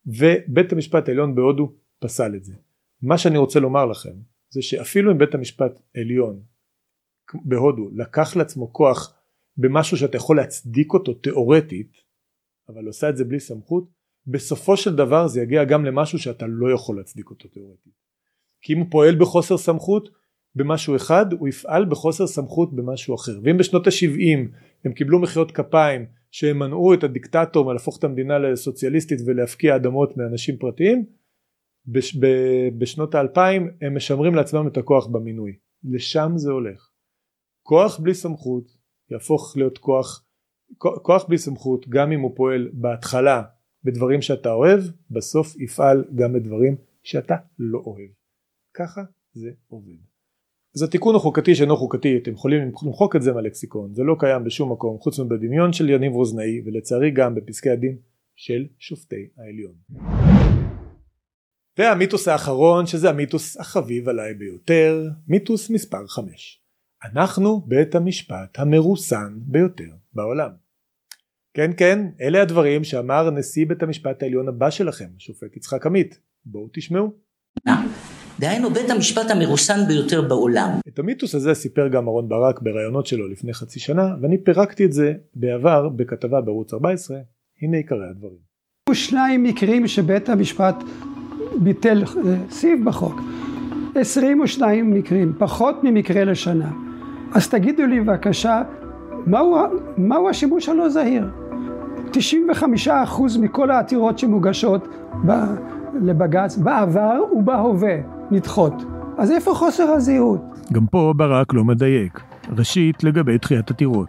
S1: ובית המשפט העליון בהודו פסל את זה. מה שאני רוצה לומר לכם זה שאפילו אם בית המשפט עליון בהודו לקח לעצמו כוח במשהו שאתה יכול להצדיק אותו תיאורטית אבל עושה את זה בלי סמכות בסופו של דבר זה יגיע גם למשהו שאתה לא יכול להצדיק אותו תיאורטית. כי אם הוא פועל בחוסר סמכות במשהו אחד הוא יפעל בחוסר סמכות במשהו אחר. ואם בשנות ה-70 הם קיבלו מחיאות כפיים שהם מנעו את הדיקטטור מלהפוך את המדינה לסוציאליסטית ולהפקיע אדמות מאנשים פרטיים בש, ב, בשנות האלפיים הם משמרים לעצמם את הכוח במינוי. לשם זה הולך. כוח בלי סמכות יהפוך להיות כוח כוח בלי סמכות גם אם הוא פועל בהתחלה בדברים שאתה אוהב בסוף יפעל גם בדברים שאתה לא אוהב. ככה זה עובד. אז התיקון החוקתי שאינו חוקתי אתם יכולים למחוק את זה מהלקסיקון. זה לא קיים בשום מקום חוץ מבדמיון של יניב רוזנאי ולצערי גם בפסקי הדין של שופטי העליון. והמיתוס האחרון שזה המיתוס החביב עליי ביותר מיתוס מספר 5 אנחנו בית המשפט המרוסן ביותר בעולם. כן כן אלה הדברים שאמר נשיא בית המשפט העליון הבא שלכם השופט יצחק עמית בואו תשמעו.
S10: דהיינו בית המשפט המרוסן ביותר בעולם.
S1: את המיתוס הזה סיפר גם אהרן ברק בראיונות שלו לפני חצי שנה ואני פירקתי את זה בעבר בכתבה בערוץ 14 הנה עיקרי הדברים.
S11: שניים מקרים שבית המשפט ביטל אה, סיב בחוק 22 מקרים פחות ממקרה לשנה אז תגידו לי בבקשה מהו, מהו השימוש הלא זהיר 95% מכל העתירות שמוגשות ב, לבג"ץ בעבר ובהווה נדחות. אז איפה חוסר הזהירות?
S1: גם פה ברק לא מדייק. ראשית, לגבי דחיית עתירות.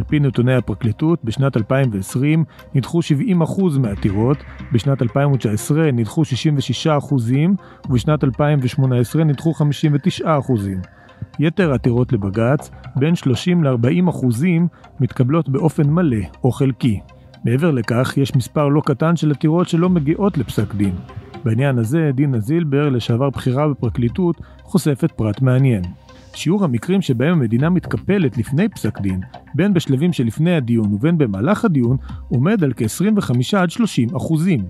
S1: על פי נתוני הפרקליטות, בשנת 2020 נדחו 70% מהעתירות, בשנת 2019 נדחו 66% ובשנת 2018 נדחו 59%. יתר העתירות לבג"ץ, בין 30 ל-40 מתקבלות באופן מלא או חלקי. מעבר לכך, יש מספר לא קטן של עתירות שלא מגיעות לפסק דין. בעניין הזה, דינה זילבר, לשעבר בכירה בפרקליטות, חושפת פרט מעניין. שיעור המקרים שבהם המדינה מתקפלת לפני פסק דין, בין בשלבים שלפני הדיון ובין במהלך הדיון, עומד על כ-25 עד 30 אחוזים.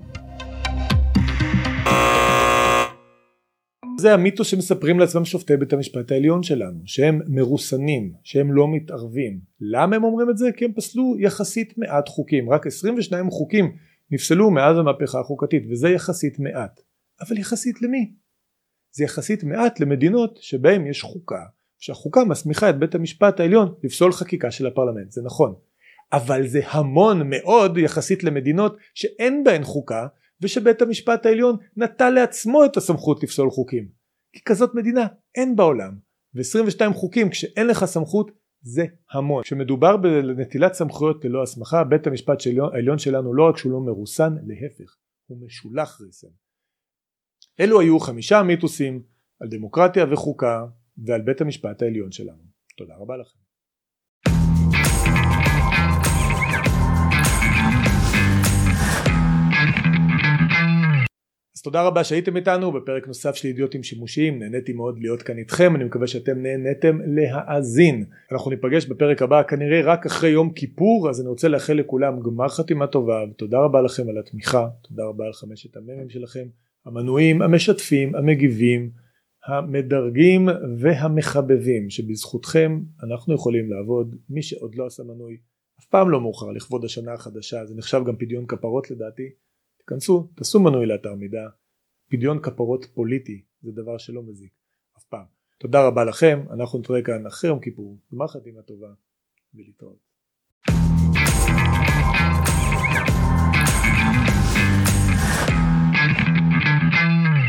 S1: זה המיתוס שמספרים לעצמם שופטי בית המשפט העליון שלנו, שהם מרוסנים, שהם לא מתערבים. למה הם אומרים את זה? כי הם פסלו יחסית מעט חוקים, רק 22 חוקים נפסלו מאז המהפכה החוקתית, וזה יחסית מעט. אבל יחסית למי? זה יחסית מעט למדינות שבהן יש חוקה, שהחוקה מסמיכה את בית המשפט העליון לפסול חקיקה של הפרלמנט, זה נכון. אבל זה המון מאוד יחסית למדינות שאין בהן חוקה ושבית המשפט העליון נטל לעצמו את הסמכות לפסול חוקים. כי כזאת מדינה אין בעולם. ו-22 חוקים כשאין לך סמכות זה המון. כשמדובר בנטילת סמכויות ללא הסמכה בית המשפט העליון שלנו לא רק שהוא לא מרוסן להפך הוא משולח רסן. אלו היו חמישה מיתוסים על דמוקרטיה וחוקה ועל בית המשפט העליון שלנו. תודה רבה לכם. אז תודה רבה שהייתם איתנו. בפרק נוסף של אידיוטים שימושיים נהניתי מאוד להיות כאן איתכם. אני מקווה שאתם נהניתם להאזין. אנחנו ניפגש בפרק הבא כנראה רק אחרי יום כיפור אז אני רוצה לאחל לכולם גמר חתימה טובה ותודה רבה לכם על התמיכה. תודה רבה על חמשת המ"מים שלכם המנויים המשתפים המגיבים המדרגים והמחבבים שבזכותכם אנחנו יכולים לעבוד מי שעוד לא עשה מנוי אף פעם לא מאוחר לכבוד השנה החדשה זה נחשב גם פדיון כפרות לדעתי תיכנסו, תעשו מנוי לאתר מידע, פדיון כפרות פוליטי זה דבר שלא מזיק אף פעם. תודה רבה לכם, אנחנו נתראה כאן אחרי יום כיפור, גמר חתימה טובה ולהתראות.